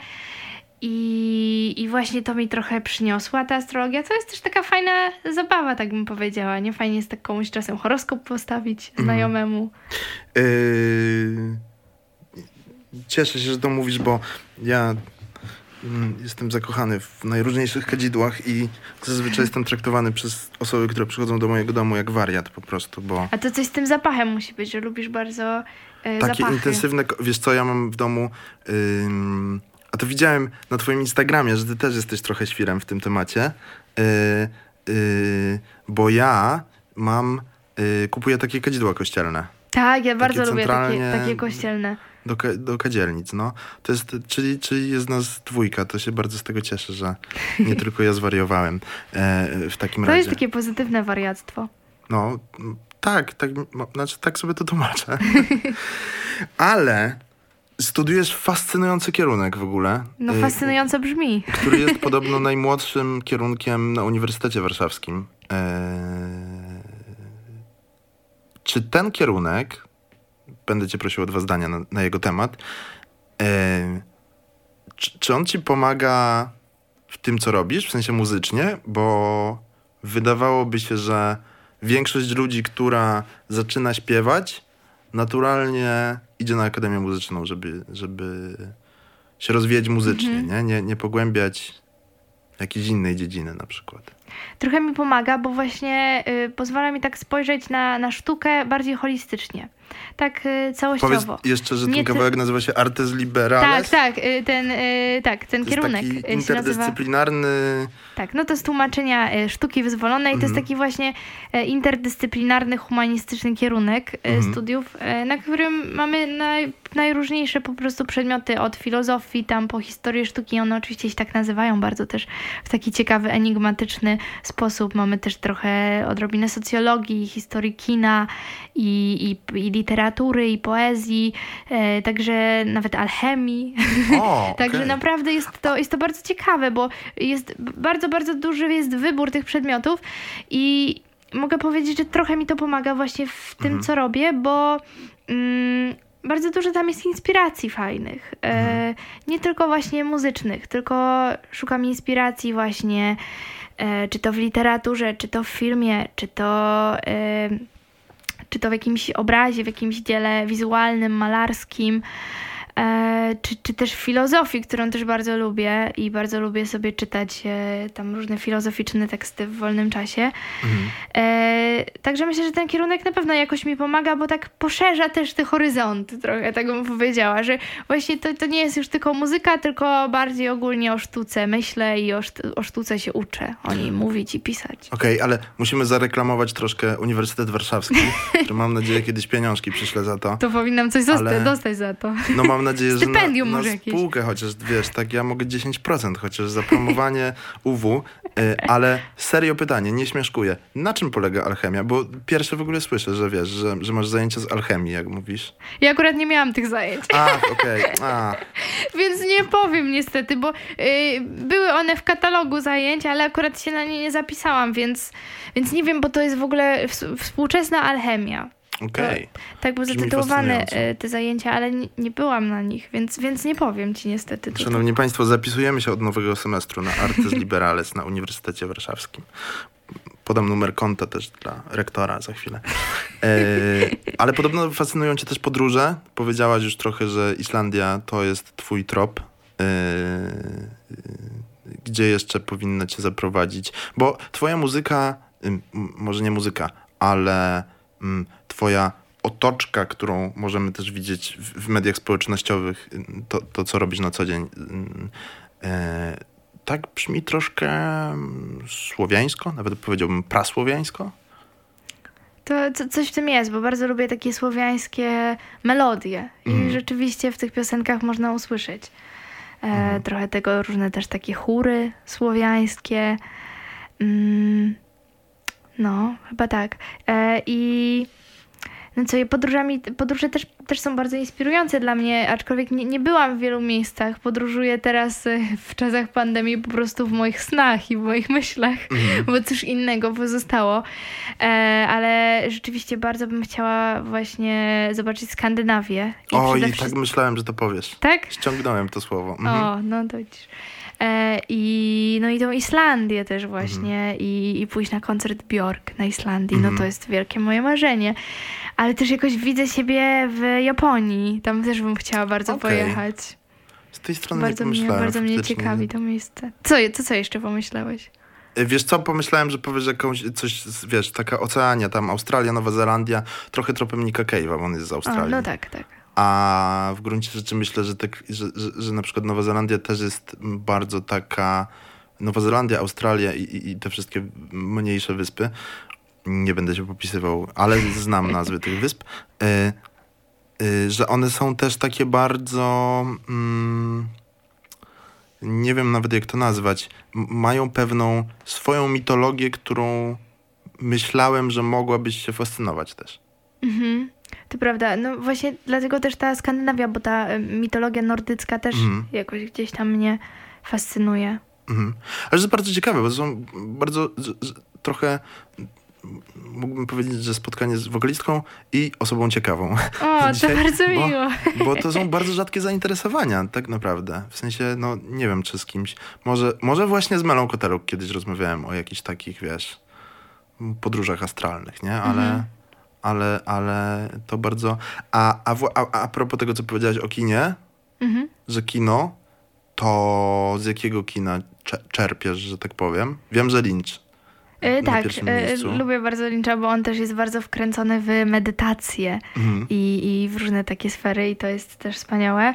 I, I właśnie to mi trochę przyniosła ta astrologia. To jest też taka fajna zabawa, tak bym powiedziała. Nie fajnie jest tak komuś czasem horoskop postawić znajomemu. Yy, Cieszę się, że to mówisz, bo ja mm, jestem zakochany w najróżniejszych kadzidłach i zazwyczaj jestem traktowany przez osoby, które przychodzą do mojego domu jak wariat po prostu, bo A to coś z tym zapachem musi być, że lubisz bardzo e, takie zapachy. intensywne, wiesz co, ja mam w domu, ym, a to widziałem na twoim Instagramie, że ty też jesteś trochę świrem w tym temacie, yy, yy, bo ja mam, yy, kupuję takie kadzidła kościelne. Tak, ja bardzo lubię takie, takie kościelne. Do, do kadzielnic, no. To jest, czyli, czyli jest nas dwójka, to się bardzo z tego cieszę, że nie (laughs) tylko ja zwariowałem e, w takim To razie. jest takie pozytywne wariactwo. No, tak, tak, znaczy tak sobie to tłumaczę. (laughs) Ale studiujesz fascynujący kierunek w ogóle. No y, fascynująco brzmi. który jest (laughs) podobno najmłodszym kierunkiem na Uniwersytecie Warszawskim. Eee, czy ten kierunek, będę cię prosił o dwa zdania na, na jego temat, eee, czy, czy on ci pomaga w tym, co robisz, w sensie muzycznie? Bo wydawałoby się, że większość ludzi, która zaczyna śpiewać, naturalnie idzie na Akademię Muzyczną, żeby, żeby się rozwijać muzycznie, nie? nie? Nie pogłębiać jakiejś innej dziedziny na przykład. Trochę mi pomaga, bo właśnie y, pozwala mi tak spojrzeć na, na sztukę bardziej holistycznie. Tak y, Powiedz całościowo. jeszcze, że Nie ten ty- kawałek nazywa się Artes Liberales. Tak, tak, y, ten, y, tak, ten To jest kierunek taki y, się nazywa. interdyscyplinarny... Tak, no to z tłumaczenia y, sztuki wyzwolonej. To jest Mhm. taki właśnie interdyscyplinarny, humanistyczny kierunek Mhm. studiów, na którym mamy naj, najróżniejsze po prostu przedmioty od filozofii tam po historię sztuki. One oczywiście się tak nazywają bardzo też w taki ciekawy, enigmatyczny sposób. Mamy też trochę odrobinę socjologii, historii kina i, i, i literatury, i poezji, y, także nawet alchemii. O, (laughs) Także naprawdę jest to, jest to bardzo ciekawe, bo jest bardzo, bardzo duży jest wybór tych przedmiotów i mogę powiedzieć, że trochę mi to pomaga właśnie w tym, Mhm. co robię, bo mm, bardzo dużo tam jest inspiracji fajnych. E, Mhm. nie tylko właśnie muzycznych, tylko szukam inspiracji właśnie e, czy to w literaturze, czy to w filmie, czy to... E, czy to w jakimś obrazie, w jakimś dziele wizualnym, malarskim. E, czy, czy też filozofii, którą też bardzo lubię i bardzo lubię sobie czytać e, tam różne filozoficzne teksty w wolnym czasie. Mhm. E, także myślę, że ten kierunek na pewno jakoś mi pomaga, bo tak poszerza też te horyzonty trochę, tak bym powiedziała, że właśnie to, to nie jest już tylko muzyka, tylko bardziej ogólnie o sztuce myślę i o, o sztuce się uczę, o niej mówić i pisać. Okej, ale musimy zareklamować troszkę Uniwersytet Warszawski, (laughs) który mam nadzieję kiedyś pieniążki przyśle za to. To powinnam coś Ale- dostać za to. No mam nadzieję, że Stypendium na, może na jakieś. spółkę chociaż, wiesz, tak ja mogę 10% chociaż za promowanie (laughs) UW, y, ale serio pytanie, nie śmieszkuję. Na czym polega alchemia? Bo pierwsze w ogóle słyszę, że wiesz, że, że masz zajęcia z alchemii, jak mówisz. Ja akurat nie miałam tych zajęć. Ach, okej, a, (laughs) Więc nie powiem niestety, bo y, były one w katalogu zajęć, ale akurat się na nie nie zapisałam, więc, więc nie wiem, bo to jest w ogóle współczesna alchemia. Okej. Tak były Brzmi zatytułowane te zajęcia, ale nie, nie byłam na nich, więc, więc nie powiem ci niestety. tutaj. Szanowni Państwo, zapisujemy się od nowego semestru na Artes Liberales na Uniwersytecie Warszawskim. Podam numer konta też dla rektora za chwilę. E, ale podobno fascynują Cię też podróże. Powiedziałaś już trochę, że Islandia to jest Twój trop. E, gdzie jeszcze powinno Cię zaprowadzić? Bo Twoja muzyka, może nie muzyka, ale Twoja otoczka, którą możemy też widzieć w, mediach społecznościowych, ym, to, to co robisz na co dzień, ym, e, tak brzmi troszkę mm, słowiańsko, nawet powiedziałbym prasłowiańsko. To co, coś w tym jest, bo bardzo lubię takie słowiańskie melodie i Mhm. rzeczywiście w tych piosenkach można usłyszeć e, Mhm. trochę tego, różne też takie chóry słowiańskie. Mm, no, chyba tak. E, I no co, i podróżami, podróże też, też są bardzo inspirujące dla mnie, aczkolwiek nie, nie byłam w wielu miejscach. Podróżuję teraz e, w czasach pandemii po prostu w moich snach i w moich myślach Mhm. bo cóż innego pozostało. E, ale rzeczywiście bardzo bym chciała właśnie zobaczyć Skandynawię. I Oj, przede tak wszystkim... myślałem, że to powiesz. Tak? Ściągnąłem to słowo. Mhm. O, no to widzisz. E, i, no i tą Islandię też właśnie i, i pójść na koncert Björk na Islandii, no Mhm. to jest wielkie moje marzenie. Ale też jakoś widzę siebie w Japonii, tam też bym chciała bardzo Okej. pojechać. Z tej strony Bardzo nie mnie, bardzo mnie ciekawi to miejsce. Co, to co jeszcze pomyślałeś? E, Wiesz co, pomyślałem, że powiesz jakąś, coś, wiesz, taka Oceania, tam Australia, Nowa Zelandia, trochę tropem Nika Cave'a, bo on jest z A, Australii. no tak, tak. A w gruncie rzeczy myślę, że, tak, że, że, że na przykład Nowa Zelandia też jest bardzo taka. Nowa Zelandia, Australia i, i, te wszystkie mniejsze wyspy. Nie będę się popisywał, ale znam nazwy tych wysp. Y, y, że one są też takie bardzo. Mm, nie wiem nawet jak to nazwać. Mają pewną swoją mitologię, którą myślałem, że mogłabyś się fascynować też. Mhm. To prawda. No właśnie dlatego też ta Skandynawia, bo ta e, mitologia nordycka też Mhm. jakoś gdzieś tam mnie fascynuje. Mhm. Ale to jest bardzo ciekawe, bo to są bardzo z, z, trochę mógłbym powiedzieć, że spotkanie z wokalistką i osobą ciekawą. O, (laughs) Dzisiaj- to bardzo bo- miło. Bo to są bardzo rzadkie zainteresowania, tak naprawdę. W sensie, no nie wiem, czy z kimś. Może, może właśnie z Melą Koteluk kiedyś rozmawiałem o jakichś takich, wiesz, podróżach astralnych, nie? Ale, Mhm. Ale, ale to bardzo... A, a, a, a propos tego, co powiedziałaś o kinie, Mhm. że kino, to z jakiego kina cze- czerpiesz, że tak powiem? Wiem, że Lynch. Na tak, miejscu. lubię bardzo Lyncha, bo on też jest bardzo wkręcony w medytację Mhm. i, i w różne takie sfery i to jest też wspaniałe.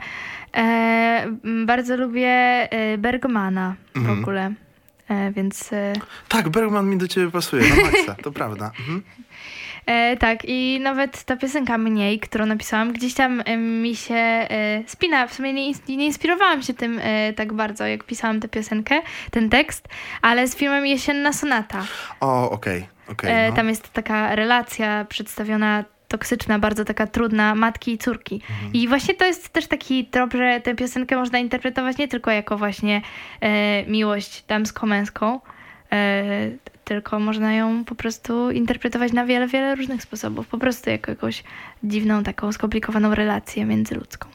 E, bardzo lubię e, Bergmana w Mhm. ogóle, e, więc... Tak, Bergman mi do ciebie pasuje, na maksa, to (laughs) prawda. Mhm. E, tak, i nawet ta piosenka Mniej, którą napisałam, gdzieś tam e, mi się e, spina. W sumie nie, nie inspirowałam się tym e, tak bardzo, jak pisałam tę piosenkę, ten tekst, ale z filmem Jesienna Sonata. O, okej, okej. E, no. Tam jest taka relacja przedstawiona toksyczna, bardzo taka trudna matki i córki. Mhm. I właśnie to jest też taki trop, że tę piosenkę można interpretować nie tylko jako właśnie e, miłość damsko-męską, e, tylko można ją po prostu interpretować na wiele, wiele różnych sposobów. Po prostu jako jakąś dziwną, taką skomplikowaną relację międzyludzką.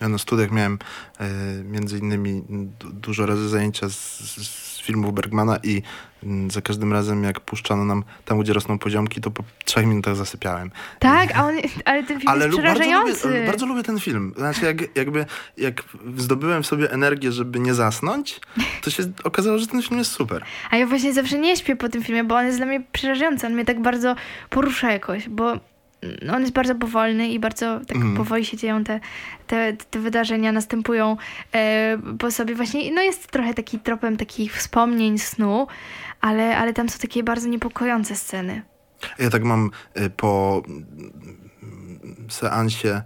Ja na studiach miałem e, między innymi du- dużo razy zajęcia z, z filmów Bergmana i mm, za każdym razem jak puszczano nam tam, gdzie rosną poziomki, to po trzech minutach zasypiałem. Tak, a on, ale ten film Ale jest lu- bardzo przerażający. lubię, bardzo lubię ten film. Znaczy, jak, jakby jak zdobyłem w sobie energię, żeby nie zasnąć, to się okazało, że ten film jest super. A ja właśnie zawsze nie śpię po tym filmie, bo on jest dla mnie przerażający. On mnie tak bardzo porusza jakoś, bo on jest bardzo powolny i bardzo tak Mhm. powoli się dzieją te, te, te wydarzenia, następują e, po sobie właśnie. No jest trochę taki tropem takich wspomnień, snu, ale, ale tam są takie bardzo niepokojące sceny. Ja tak mam y, po mm, seansie,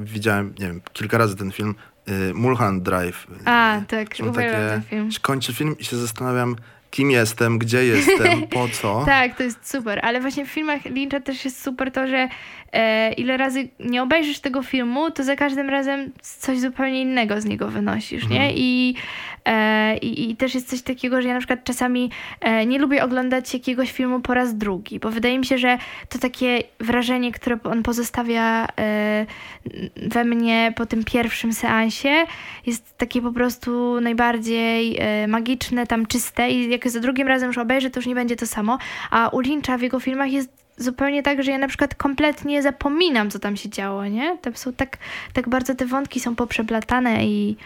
widziałem, nie wiem, kilka razy ten film, y, Mulholland Drive. A, tak, uwielbiam ten film. Kończy film i się zastanawiam, kim jestem, gdzie (laughs) jestem, po co. Tak, to jest super, ale właśnie w filmach Lyncha też jest super to, że ile razy nie obejrzysz tego filmu, to za każdym razem coś zupełnie innego z niego wynosisz, nie? I, e, i, I też jest coś takiego, że ja na przykład czasami e, nie lubię oglądać jakiegoś filmu po raz drugi, bo wydaje mi się, że to takie wrażenie, które on pozostawia e, we mnie po tym pierwszym seansie jest takie po prostu najbardziej e, magiczne, tam czyste i jak za drugim razem już obejrzę, to już nie będzie to samo. A u Lyncha w jego filmach jest zupełnie tak, że ja na przykład kompletnie zapominam, co tam się działo, nie? Tam są tak, tak bardzo te wątki są poprzeplatane i,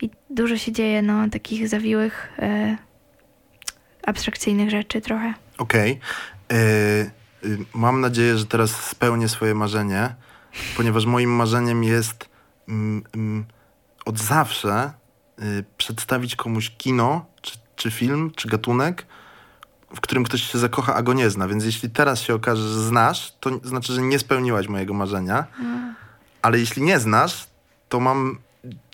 i dużo się dzieje, no, takich zawiłych, e, abstrakcyjnych rzeczy trochę. Okej. Y, y, Mam nadzieję, że teraz spełnię swoje marzenie, ponieważ moim marzeniem jest mm, mm, od zawsze y, przedstawić komuś kino, czy, czy film, czy gatunek, w którym ktoś się zakocha, a go nie zna. Więc jeśli teraz się okaże, że znasz, to znaczy, że nie spełniłaś mojego marzenia. Ale jeśli nie znasz, to mam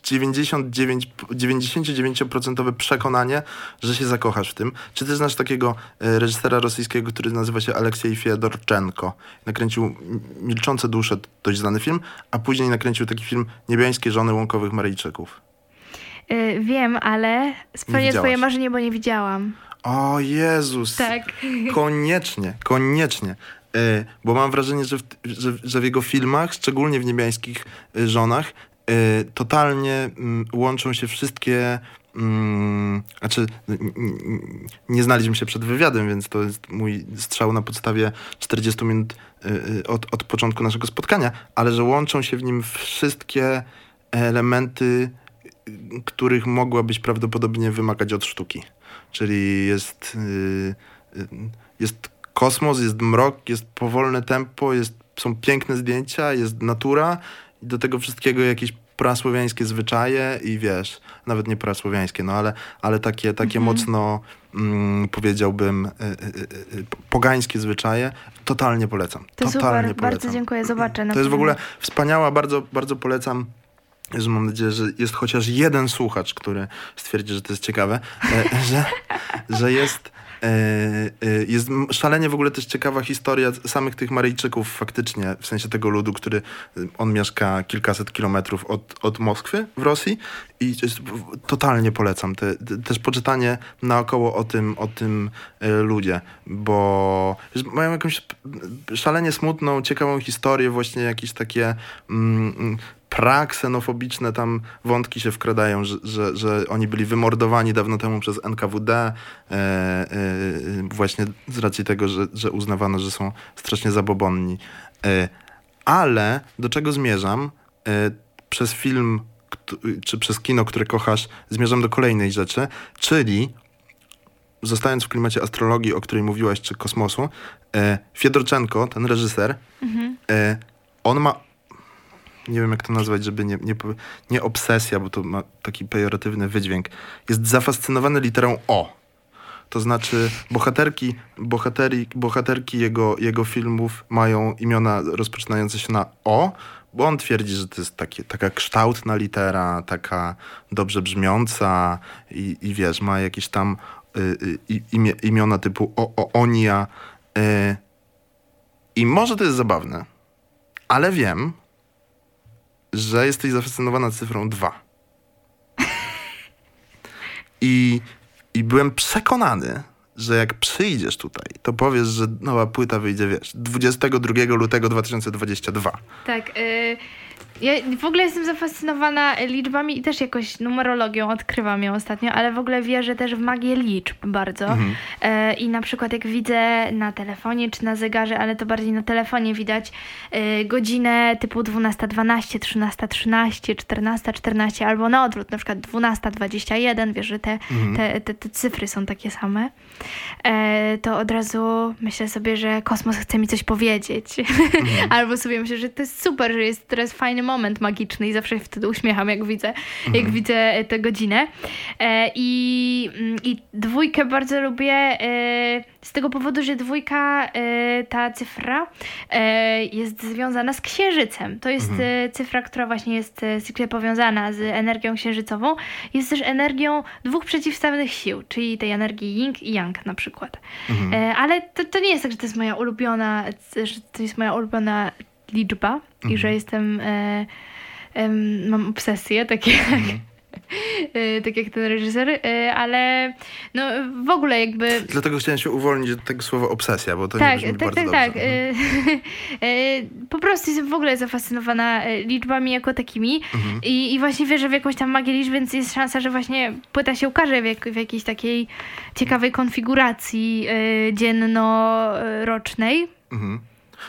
99, 99% przekonanie, że się zakochasz w tym. Czy ty znasz takiego e, reżysera rosyjskiego, który nazywa się Aleksiej Fiedorczenko? Nakręcił Milczące dusze, dość znany film, a później nakręcił taki film Niebiańskie żony łąkowych Maryjczyków. E, wiem, ale spełnię twoje marzenie, bo nie widziałam. O Jezus! Tak. Koniecznie, koniecznie. E, bo mam wrażenie, że w, że, że w jego filmach, szczególnie w niebiańskich e, żonach, e, totalnie mm, łączą się wszystkie. Mm, znaczy, nie znaliśmy się przed wywiadem, więc to jest mój strzał na podstawie 40 minut od, od początku naszego spotkania, ale że łączą się w nim wszystkie elementy, których mogłabyś prawdopodobnie wymagać od sztuki. Czyli jest, y, y, jest kosmos, jest mrok, jest powolne tempo, jest, są piękne zdjęcia, jest natura i do tego wszystkiego jakieś prasłowiańskie zwyczaje i wiesz, nawet nie prasłowiańskie, no ale, ale takie, takie mocno mm, powiedziałbym y, y, y, y, pogańskie zwyczaje. Totalnie polecam. To Totalnie super, polecam. bardzo dziękuję, zobaczę. To jest w ogóle wspaniała, bardzo, bardzo polecam. Jezu, mam nadzieję, że jest chociaż jeden słuchacz, który stwierdzi, że to jest ciekawe, e, (laughs) że, że jest, e, e, jest szalenie w ogóle też ciekawa historia samych tych Maryjczyków faktycznie, w sensie tego ludu, który on mieszka kilkaset kilometrów od, od Moskwy w Rosji i totalnie polecam. Te, te, też poczytanie naokoło o tym, o tym ludzie, bo że mają jakąś szalenie smutną, ciekawą historię, właśnie jakieś takie mm, mm, praksenofobiczne tam wątki się wkradają, że, że, że oni byli wymordowani dawno temu przez NKWD e, e, właśnie z racji tego, że, że uznawano, że są strasznie zabobonni. E, ale do czego zmierzam? E, przez film czy przez kino, które kochasz, zmierzam do kolejnej rzeczy, czyli zostając w klimacie astrologii, o której mówiłaś, czy kosmosu, e, Fiedorczenko, ten reżyser, e, on ma nie wiem jak to nazwać, żeby nie, nie, nie obsesja, bo to ma taki pejoratywny wydźwięk, jest zafascynowany literą O. To znaczy bohaterki, bohateri, bohaterki jego, jego filmów mają imiona rozpoczynające się na O, bo on twierdzi, że to jest takie, taka kształtna litera, taka dobrze brzmiąca i, i wiesz, ma jakieś tam y, y, imiona typu o, o, Onia. Y, I może to jest zabawne, ale wiem, że jesteś zafascynowana cyfrą 2. (laughs) I, I byłem przekonany, że jak przyjdziesz tutaj, to powiesz, że nowa płyta wyjdzie, wiesz, 22 lutego 2022. Tak. y, Ja w ogóle jestem zafascynowana liczbami i też jakoś numerologią odkrywam ją ostatnio, ale w ogóle wierzę też w magię liczb bardzo. Mhm. E, I na przykład jak widzę na telefonie czy na zegarze, ale to bardziej na telefonie widać e, godzinę typu 12.12, 13.13, 14.14 albo na odwrót, na przykład 12.21, wiesz, że te, Mhm. te, te, te cyfry są takie same, e, to od razu myślę sobie, że kosmos chce mi coś powiedzieć. Mhm. (laughs) Albo sobie myślę, że to jest super, że jest teraz fajny moment magiczny i zawsze się wtedy uśmiecham, jak widzę, Mhm. jak widzę tę godzinę. E, i, mm, I dwójkę bardzo lubię e, z tego powodu, że dwójka, e, ta cyfra e, jest związana z księżycem. To jest Mhm. e, cyfra, która właśnie jest e, stricte powiązana z energią księżycową. Jest też energią dwóch przeciwstawnych sił, czyli tej energii yin i yang na przykład. Mhm. E, ale to, to nie jest tak, że to jest moja ulubiona, że to jest moja ulubiona liczba i że jestem, e, em, mam obsesję, takie jak, (laughs) e, tak jak ten reżyser, e, ale no w ogóle jakby... Dlatego chciałem się uwolnić od tego słowa obsesja, bo to nie Tak, brzmi tak, bardzo tak, dobrze. Mhm. tak. E, (laughs) e, po prostu jestem w ogóle zafascynowana e, liczbami jako takimi Mhm. i, i właśnie wierzę w jakąś tam magię liczb, więc jest szansa, że właśnie płyta się ukaże w, jak, w jakiejś takiej ciekawej konfiguracji e, dzienno-rocznej. Mhm.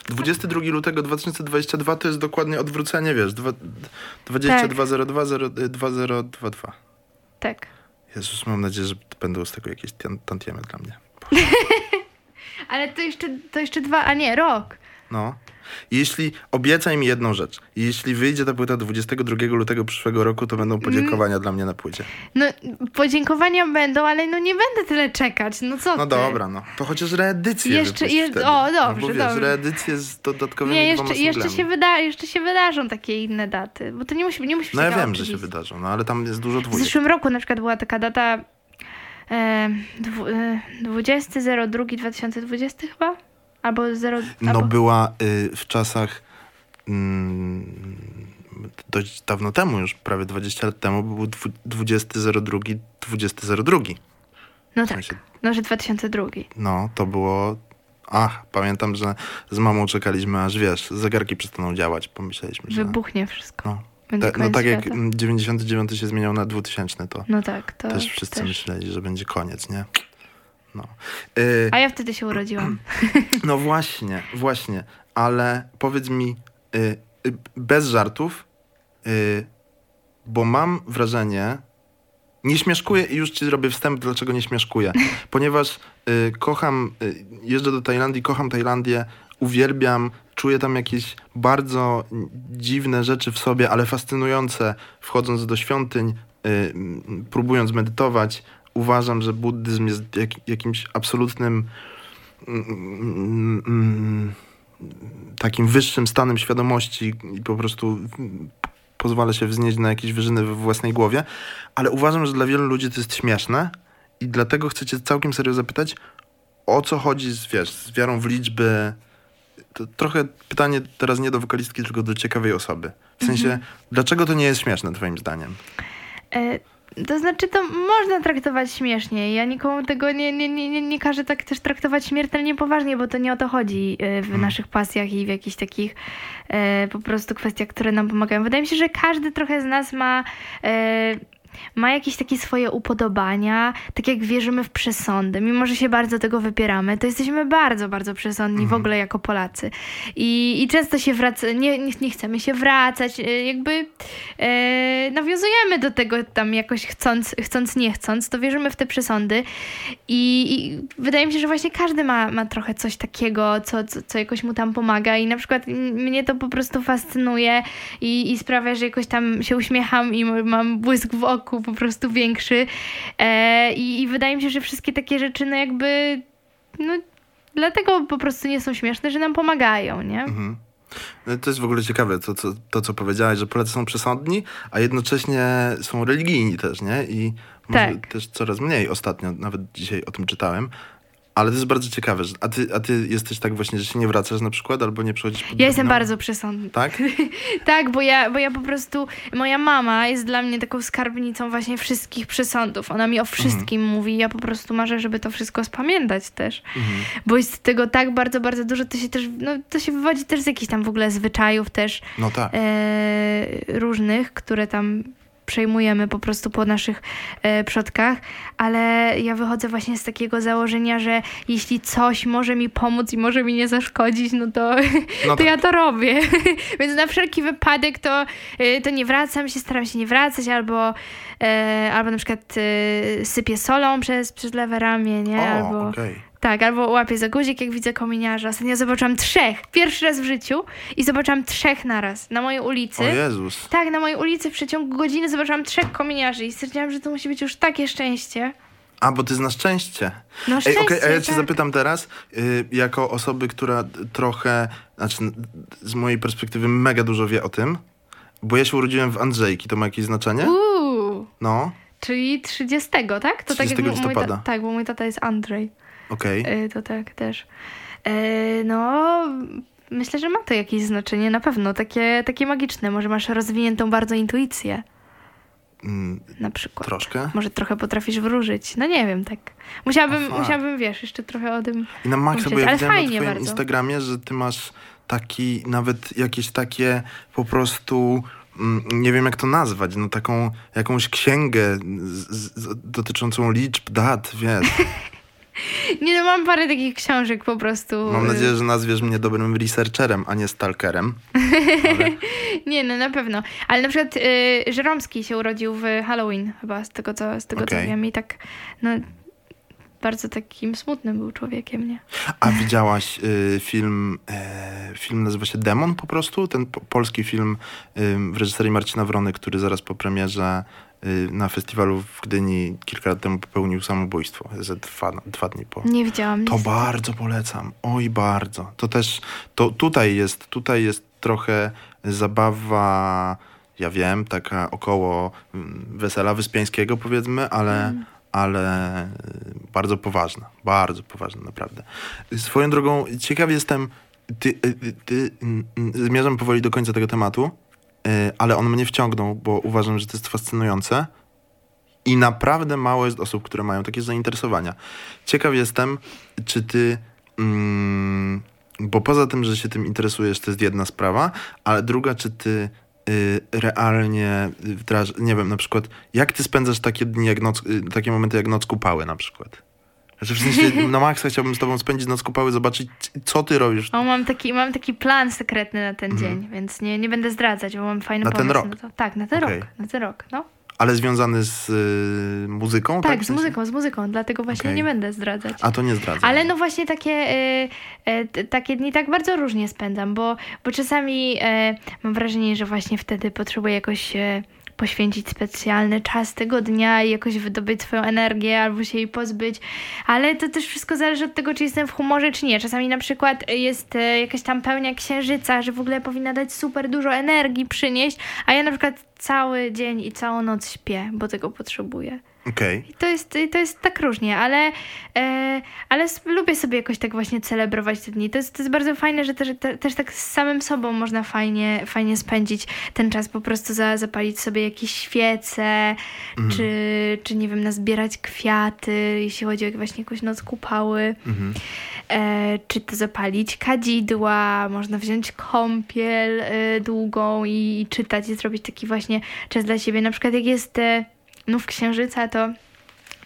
22 lutego 2022 to jest dokładnie odwrócenie, wiesz, dwa- 22020222. Tak. Jezus, mam nadzieję, że będą z tego jakieś tan- tantiemy dla mnie. (laughs) Ale to jeszcze, to jeszcze dwa, a nie, rok. No. Jeśli, obiecaj mi jedną rzecz. Jeśli wyjdzie ta płyta 22 lutego przyszłego roku, to będą podziękowania dla mnie na płycie. No, podziękowania będą, ale no nie będę tyle czekać. No co No ty? dobra, no. To chociaż reedycję Jeszcze- je- o, no, dobrze, bo wiesz, dobrze. reedycję z dodatkowymi Nie, jeszcze, jeszcze, się wyda, jeszcze się wydarzą takie inne daty, bo to nie musi, nie musi No ja wiem, że się wydarzą, no ale tam jest dużo W dwójek. zeszłym roku na przykład była taka data e, dwu, e, 20.02.2020 chyba? Albo 0... No albo... była y, w czasach mm, dość dawno temu już, prawie 20 lat temu, był dwu- 20.02, 20.02. No w tak, sensie- no że 2002. No, to było... Ach, pamiętam, że z mamą czekaliśmy, aż wiesz, zegarki przestaną działać. Pomyśleliśmy, że... Wybuchnie wszystko. No, Ta, no tak jak świata. mm, 99 się zmieniał na 2000, to No tak, to też wszyscy też. myśleli, że będzie koniec, nie? No. Y, A ja wtedy się urodziłam. (clears throat) No właśnie, właśnie, ale powiedz mi y, y, bez żartów, y, bo mam wrażenie, nie śmieszkuję i już ci zrobię wstęp, dlaczego nie śmieszkuję. (laughs) Ponieważ y, kocham, y, jeżdżę do Tajlandii, kocham Tajlandię, uwielbiam, czuję tam jakieś bardzo dziwne rzeczy w sobie, ale fascynujące, wchodząc do świątyń, y, próbując medytować. Uważam, że buddyzm jest jak, jakimś absolutnym mm, mm, takim wyższym stanem świadomości i po prostu pozwala się wznieść na jakieś wyżyny we własnej głowie, ale uważam, że dla wielu ludzi to jest śmieszne i dlatego chcę cię całkiem serio zapytać, o co chodzi z, wiesz, z wiarą w liczby. To trochę pytanie teraz nie do wokalistki, tylko do ciekawej osoby. W sensie, dlaczego to nie jest śmieszne twoim zdaniem? E, to znaczy, to można traktować śmiesznie. Ja nikomu tego nie, nie, nie, nie, nie każę tak też traktować śmiertelnie poważnie, bo to nie o to chodzi e, w Mhm. naszych pasjach i w jakichś takich e, po prostu kwestiach, które nam pomagają. Wydaje mi się, że każdy trochę z nas ma. E, ma jakieś takie swoje upodobania, tak jak wierzymy w przesądy, mimo że się bardzo tego wypieramy, to jesteśmy bardzo, bardzo przesądni w ogóle jako Polacy. I, i często się wraca, nie, nie, nie chcemy się wracać, e, jakby e, nawiązujemy do tego tam jakoś chcąc, chcąc, nie chcąc, to wierzymy w te przesądy. I, i wydaje mi się, że właśnie każdy ma, ma trochę coś takiego, co, co, co jakoś mu tam pomaga. I na przykład mnie to po prostu fascynuje i, i sprawia, że jakoś tam się uśmiecham i mam błysk w oku po prostu większy e, i, i wydaje mi się, że wszystkie takie rzeczy no jakby no dlatego po prostu nie są śmieszne, że nam pomagają, nie? Mhm. No To jest w ogóle ciekawe, to, to, to co powiedziałeś, że Polacy są przesądni, a jednocześnie są religijni też, nie? I może Tak. też coraz mniej ostatnio, nawet dzisiaj o tym czytałem. Ale to jest bardzo ciekawe. że- A ty, a ty jesteś tak właśnie, że się nie wracasz na przykład, albo nie przychodzisz pod Ja jestem bardzo przesądna. Tak? (laughs) Tak, bo ja, bo ja po prostu, moja mama jest dla mnie taką skarbnicą właśnie wszystkich przesądów. Ona mi o wszystkim mówi. Ja po prostu marzę, żeby to wszystko spamiętać też. Mhm. Bo jest tego tak bardzo, bardzo dużo. To się też, no to się wywodzi też z jakichś tam w ogóle zwyczajów też No tak. e, różnych, które tam przejmujemy po prostu po naszych e, przodkach, ale ja wychodzę właśnie z takiego założenia, że jeśli coś może mi pomóc i może mi nie zaszkodzić, no to, No (laughs) to tak. ja to robię. (laughs) Więc na wszelki wypadek to, e, to nie wracam się, staram się nie wracać, albo, e, albo na przykład sypię solą przez, przez lewe ramię, nie? O, albo, okej. Tak, albo łapię za guzik, jak widzę kominiarza. Ostatnio zobaczyłam trzech, pierwszy raz w życiu i zobaczyłam trzech naraz na mojej ulicy. O Jezus. Tak, na mojej ulicy w przeciągu godziny zobaczyłam trzech kominiarzy i stwierdziłam, że to musi być już takie szczęście. A, bo ty znasz szczęście. No Ej, szczęście, okej, a ja cię tak. zapytam teraz, y, jako osoby, która trochę, znaczy z mojej perspektywy mega dużo wie o tym, bo ja się urodziłem w Andrzejki, to ma jakieś znaczenie? Uuu, No, czyli 30, tak? To tak 30 jak mój- mój listopada. ta, Tak, bo mój tata jest Andrzej. Okej. Y, to tak też. Y, no, myślę, że ma to jakieś znaczenie, na pewno. Takie, takie magiczne. Może masz rozwiniętą bardzo intuicję, Mm, na przykład. troszkę. Może trochę potrafisz wróżyć. No nie wiem, tak. Musiałabym, musiałabym wiesz, jeszcze trochę o tym I na maksa, bo ja ale widziałem na fajnie twoim bardzo. Instagramie, że ty masz taki, nawet jakieś takie po prostu, mm, nie wiem jak to nazwać, no taką jakąś księgę z, z, dotyczącą liczb, dat, wiesz. (laughs) (laughs) Nie no, mam parę takich książek po prostu. Mam y, nadzieję, że nazwiesz mnie dobrym researcherem, a nie stalkerem. Ale... (laughs) Nie no, na pewno. Ale na przykład y, Żeromski się urodził w Halloween chyba, z tego co, z tego co Okej. wiem. I tak, no, bardzo takim smutnym był człowiekiem, nie? A widziałaś y, film, e, film nazywa się Demon po prostu? Ten po, polski film y, w reżyserii Marcina Wrony, który zaraz po premierze y, na festiwalu w Gdyni kilka lat temu popełnił samobójstwo. Ze dwa, dwa dni po. Nie widziałam. To nic. bardzo polecam. Oj, bardzo. To też, to tutaj jest, tutaj jest trochę zabawa, ja wiem, taka około mm, wesela wyspiańskiego powiedzmy, ale, Mm. ale y, bardzo poważna. Bardzo poważna, naprawdę. Swoją drogą, ciekaw jestem, ty, y, y, ty, mm, zmierzam powoli do końca tego tematu, y, ale on mnie wciągnął, bo uważam, że to jest fascynujące. I naprawdę mało jest osób, które mają takie zainteresowania. Ciekaw jestem, czy ty. Mm, bo poza tym, że się tym interesujesz, to jest jedna sprawa, ale druga, czy ty y, realnie wdraż, nie wiem, na przykład, jak ty spędzasz takie dni, jak noc, y, takie momenty jak noc kupały na przykład? Znaczy, w sensie, na maksa chciałbym z tobą spędzić noc kupały, zobaczyć, co ty robisz. O, mam taki, mam taki plan sekretny na ten dzień, więc nie, nie będę zdradzać, bo mam fajny Mhm. Na ten pomysł rok? Na to. Tak, na ten Okej. rok. Na ten rok, no. Ale związany z y, muzyką, tak? Tak, W z sensie? muzyką, z muzyką, dlatego właśnie Okej. nie będę zdradzać. A to nie zdradzam. Ale no właśnie takie, y, y, takie dni tak bardzo różnie spędzam, bo, bo czasami y, mam wrażenie, że właśnie wtedy potrzebuję jakoś y, poświęcić specjalny czas tego dnia i jakoś wydobyć swoją energię albo się jej pozbyć, ale to też wszystko zależy od tego, czy jestem w humorze, czy nie. Czasami na przykład jest y, jakaś tam pełnia księżyca, że w ogóle powinna dać super dużo energii przynieść, a ja na przykład cały dzień i całą noc śpię, bo tego potrzebuję. I to jest, to jest tak różnie, ale, e, ale lubię sobie jakoś tak właśnie celebrować te dni. To jest, to jest bardzo fajne, że też, te, też tak z samym sobą można fajnie, fajnie spędzić ten czas, po prostu za, zapalić sobie jakieś świece, Mhm. czy, czy nie wiem, nazbierać kwiaty, jeśli chodzi o właśnie jakąś noc kupały, Mhm. e, czy to zapalić kadzidła, można wziąć kąpiel e, długą i, i czytać i zrobić taki właśnie czas dla siebie. Na przykład jak jest e, nów księżyca, to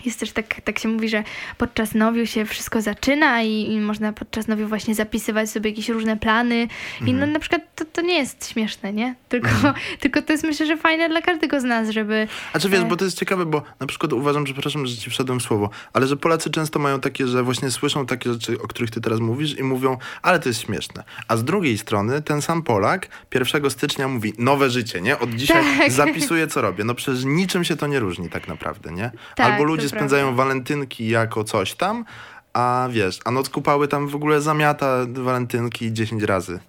jest też tak, tak się mówi, że podczas nowiu się wszystko zaczyna i, i można podczas nowiu właśnie zapisywać sobie jakieś różne plany. I no na przykład to, to nie jest śmieszne, nie? Tylko, (laughs) tylko to jest myślę, że fajne dla każdego z nas, żeby... A czy wiesz, bo to jest ciekawe, bo na przykład uważam, przepraszam, że ci wszedłem w słowo, ale że Polacy często mają takie, że właśnie słyszą takie rzeczy, o których ty teraz mówisz i mówią, ale to jest śmieszne. A z drugiej strony ten sam Polak 1 stycznia mówi, nowe życie, nie? Od dzisiaj Tak. zapisuję, co robię. No przecież niczym się to nie różni tak naprawdę, nie? Tak, Albo ludzie prawda. Spędzają walentynki jako coś tam, a wiesz, a noc kupały tam w ogóle zamiata walentynki 10 razy.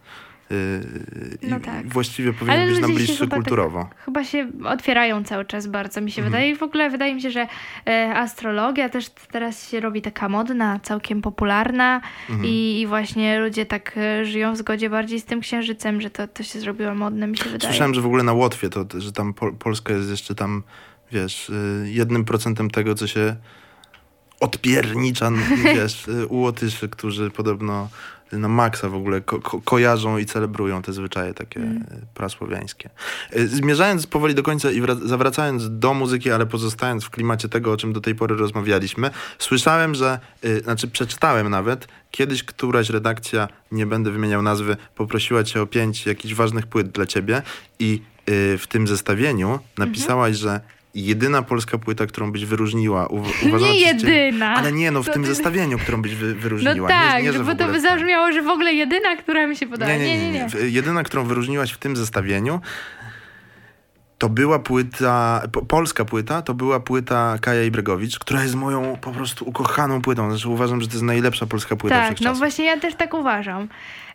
Yy, No tak. właściwie powinien Ale być nam bliższy chyba tak- kulturowo. Chyba się otwierają cały czas bardzo, mi się Mhm. wydaje. I w ogóle wydaje mi się, że e, astrologia też teraz się robi taka modna, całkiem popularna Mhm. i, i właśnie ludzie tak e, żyją w zgodzie bardziej z tym księżycem, że to, to się zrobiło modne, mi się wydaje. Słyszałem, że w ogóle na Łotwie, to, że tam Pol Polska jest jeszcze tam, wiesz, y, jednym procentem tego, co się odpiernicza, (laughs) wiesz, y, u Łotyszy, którzy podobno na maksa w ogóle ko ko kojarzą i celebrują te zwyczaje takie Mm. y, prasłowiańskie. Y, Zmierzając powoli do końca i wra- zawracając do muzyki, ale pozostając w klimacie tego, o czym do tej pory rozmawialiśmy, słyszałem, że, y, znaczy przeczytałem nawet, kiedyś któraś redakcja, nie będę wymieniał nazwy, poprosiła cię o pięć jakichś ważnych płyt dla ciebie i y, w tym zestawieniu napisałaś, że jedyna polska płyta, którą byś wyróżniła, uw- uważana nie jedyna. Ale nie, no w To tym ty- zestawieniu, którą byś wy, No wyróżniła. tak, nie, nie, bo to by zabrzmiało, że w ogóle jedyna, która mi się podoba. Nie, nie, nie, nie. Jedyna, którą wyróżniłaś w tym zestawieniu, to była płyta, po, polska płyta, to była płyta Kaja Ibregowicz, która jest moją po prostu ukochaną płytą. Znaczy uważam, że to jest najlepsza polska płyta Tak, no właśnie ja też tak uważam.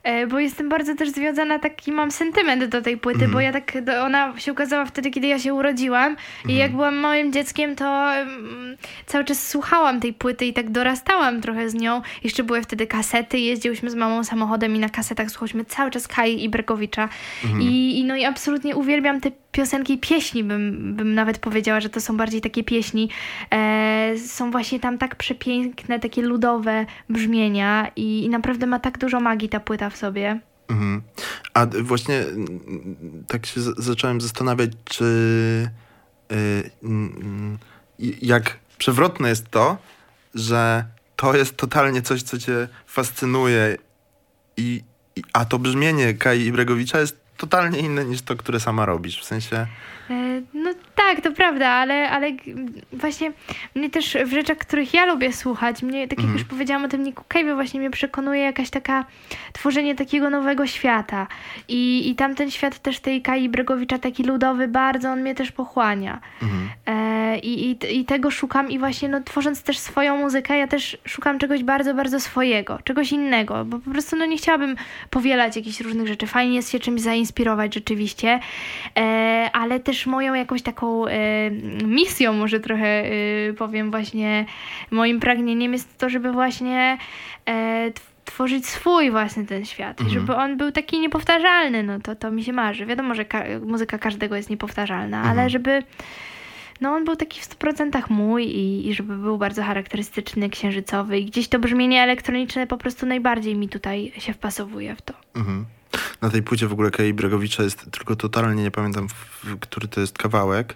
E, Bo jestem bardzo też związana, taki mam sentyment do tej płyty, Mhm. bo ja tak, ona się ukazała wtedy, kiedy ja się urodziłam i Mhm. jak byłam małym dzieckiem, to mm, cały czas słuchałam tej płyty i tak dorastałam trochę z nią. Jeszcze były wtedy kasety, jeździłyśmy z mamą samochodem i na kasetach słuchałyśmy cały czas Kai i Brekowicza Mhm. I, i no i absolutnie uwielbiam te piosenki i pieśni, bym, bym nawet powiedziała, że to są bardziej takie pieśni. E, są właśnie tam tak przepiękne, takie ludowe brzmienia i, i naprawdę ma tak dużo magii ta płyta w sobie. Mhm. A właśnie tak się zacząłem zastanawiać, czy y, mm, y, jak przewrotne jest to, że to jest totalnie coś, co cię fascynuje i, i a to brzmienie Kai Ibregowicza jest totalnie inne niż to, które sama robisz. W sensie... E, No tak, to prawda, ale, ale właśnie mnie też w rzeczach, których ja lubię słuchać, mnie, tak jak Mhm. już powiedziałam o tym Niku Cave'ie, właśnie mnie przekonuje jakaś taka, tworzenie takiego nowego świata. I, i tamten świat też tej Kai Bregowicza, taki ludowy, bardzo on mnie też pochłania. Mhm. E, i, i, I tego szukam i właśnie no, tworząc też swoją muzykę, ja też szukam czegoś bardzo, bardzo swojego, czegoś innego, bo po prostu no, nie chciałabym powielać jakichś różnych rzeczy. Fajnie jest się czymś zainspirować rzeczywiście, e, ale też moją jakąś taką e, misją, może trochę e, powiem właśnie, moim pragnieniem jest to, żeby właśnie e, tw- tworzyć swój własny ten świat i Mhm. żeby on był taki niepowtarzalny, no to, to mi się marzy. Wiadomo, że ka- muzyka każdego jest niepowtarzalna, Mhm. ale żeby no on był taki w 100% mój i, i żeby był bardzo charakterystyczny, księżycowy i gdzieś to brzmienie elektroniczne po prostu najbardziej mi tutaj się wpasowuje w to. Mhm. Na tej płycie w ogóle Kai Bregowicza jest tylko totalnie, nie pamiętam, który to jest kawałek.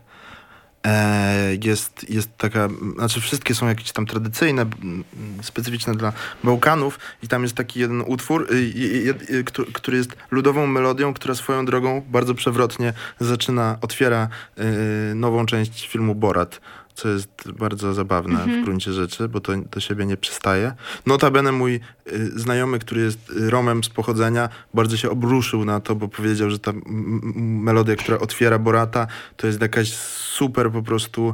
E, jest, jest taka, znaczy wszystkie są jakieś tam tradycyjne, specyficzne dla Bałkanów i tam jest taki jeden utwór, y, y, któ- który jest ludową melodią, która swoją drogą bardzo przewrotnie zaczyna, otwiera y, nową część filmu Borat, co jest bardzo zabawne w gruncie rzeczy, bo to do siebie nie przystaje. Notabene mój y, znajomy, który jest y, Romem z pochodzenia, bardzo się obruszył na to, bo powiedział, że ta melodia, która otwiera Borata, to jest jakaś super po prostu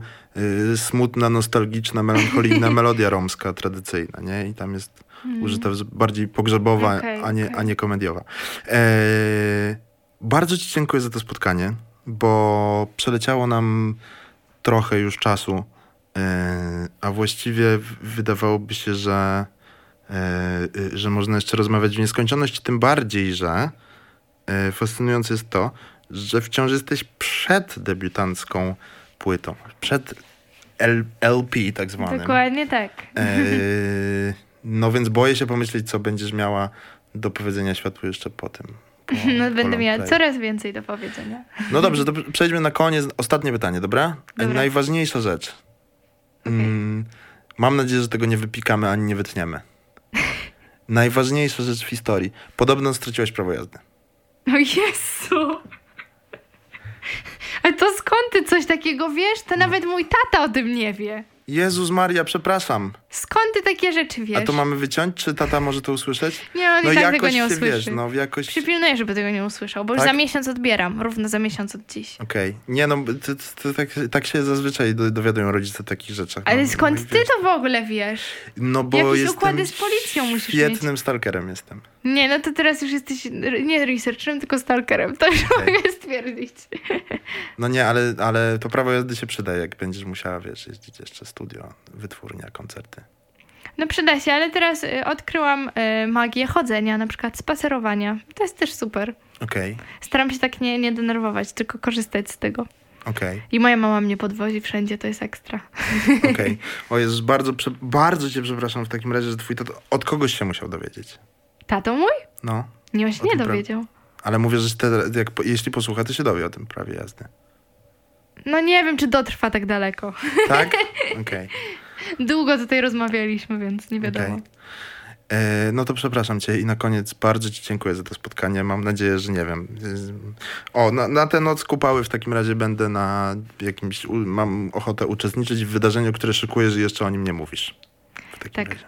y, smutna, nostalgiczna, melancholijna (laughs) melodia romska, tradycyjna, nie? I tam jest użyta w- bardziej pogrzebowa, Okej, a, nie, okej. a nie komediowa. E, bardzo ci dziękuję za to spotkanie, bo przeleciało nam trochę już czasu, e, a właściwie wydawałoby się, że, e, y, że można jeszcze rozmawiać w nieskończoność, tym bardziej, że e, fascynujące jest to, że wciąż jesteś przed debiutancką płytą, przed L- LP tak zwanym. Dokładnie tak. E, no więc boję się pomyśleć, co będziesz miała do powiedzenia światu jeszcze po tym. (laughs) No, będę miała coraz więcej do powiedzenia. No dobrze, to przejdźmy na koniec. Ostatnie pytanie, dobra? Dobra. Najważniejsza rzecz. Okej. Mm, mam nadzieję, że tego nie wypikamy ani nie wytniemy. (laughs) Najważniejsza rzecz w historii. Podobno straciłaś prawo jazdy. O Jezu! A to skąd ty coś takiego wiesz? To nawet mój tata o tym nie wie. Jezus Maria, przepraszam. Skąd ty takie rzeczy wiesz? A to mamy wyciąć, czy tata może to usłyszeć? Nie, on no i tak tego nie usłyszy. wiesz, no jakoś... Przypilnuję, żeby tego nie usłyszał, bo już Tak? za miesiąc odbieram. Równo za miesiąc od dziś. Okej. Nie no, to, to, tak, tak się zazwyczaj do- dowiadują rodzice o takich rzeczach. Ale no, skąd no ty wiesz. to w ogóle wiesz? No bo Jakieś jestem układy z policją musisz mieć. Świetnym stalkerem jestem. Nie, no to teraz już jesteś nie researcherem, tylko stalkerem. To już Okej. mogę stwierdzić. (laughs) No nie, ale, ale to prawo jazdy się przyda, jak będziesz musiała, wiesz, jeździć jeszcze studio, wytwórnia, koncerty. No przyda się, ale teraz y, odkryłam y, magię chodzenia, na przykład spacerowania. To jest też super. Okej, Staram się tak nie, nie denerwować, tylko korzystać z tego. okej, I moja mama mnie podwozi wszędzie, to jest ekstra. (laughs) okej. O Jezus, bardzo, bardzo cię przepraszam w takim razie, że twój tato od kogoś się musiał dowiedzieć. Tato mój? No, Nie, on się nie pra- dowiedział. ale mówię, że te, jak, jeśli posłucha, to się dowie o tym prawie jazdy. No nie wiem, czy dotrwa tak daleko. Tak? (laughs) Okej. Długo tutaj rozmawialiśmy, więc nie wiadomo. Okej. E, No to przepraszam cię i na koniec bardzo ci dziękuję za to spotkanie. Mam nadzieję, że nie wiem. O, na, na tę noc kupały w takim razie będę na jakimś. Mam ochotę uczestniczyć w wydarzeniu, które szykujesz i jeszcze o nim nie mówisz. W takim Tak. razie.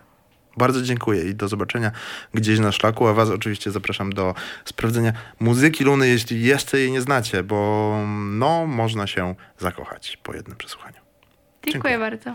Bardzo dziękuję i do zobaczenia gdzieś na szlaku, a was oczywiście zapraszam do sprawdzenia muzyki Luny, jeśli jeszcze jej nie znacie, bo no można się zakochać po jednym przesłuchaniu. Dziękuję Dziękuję. bardzo.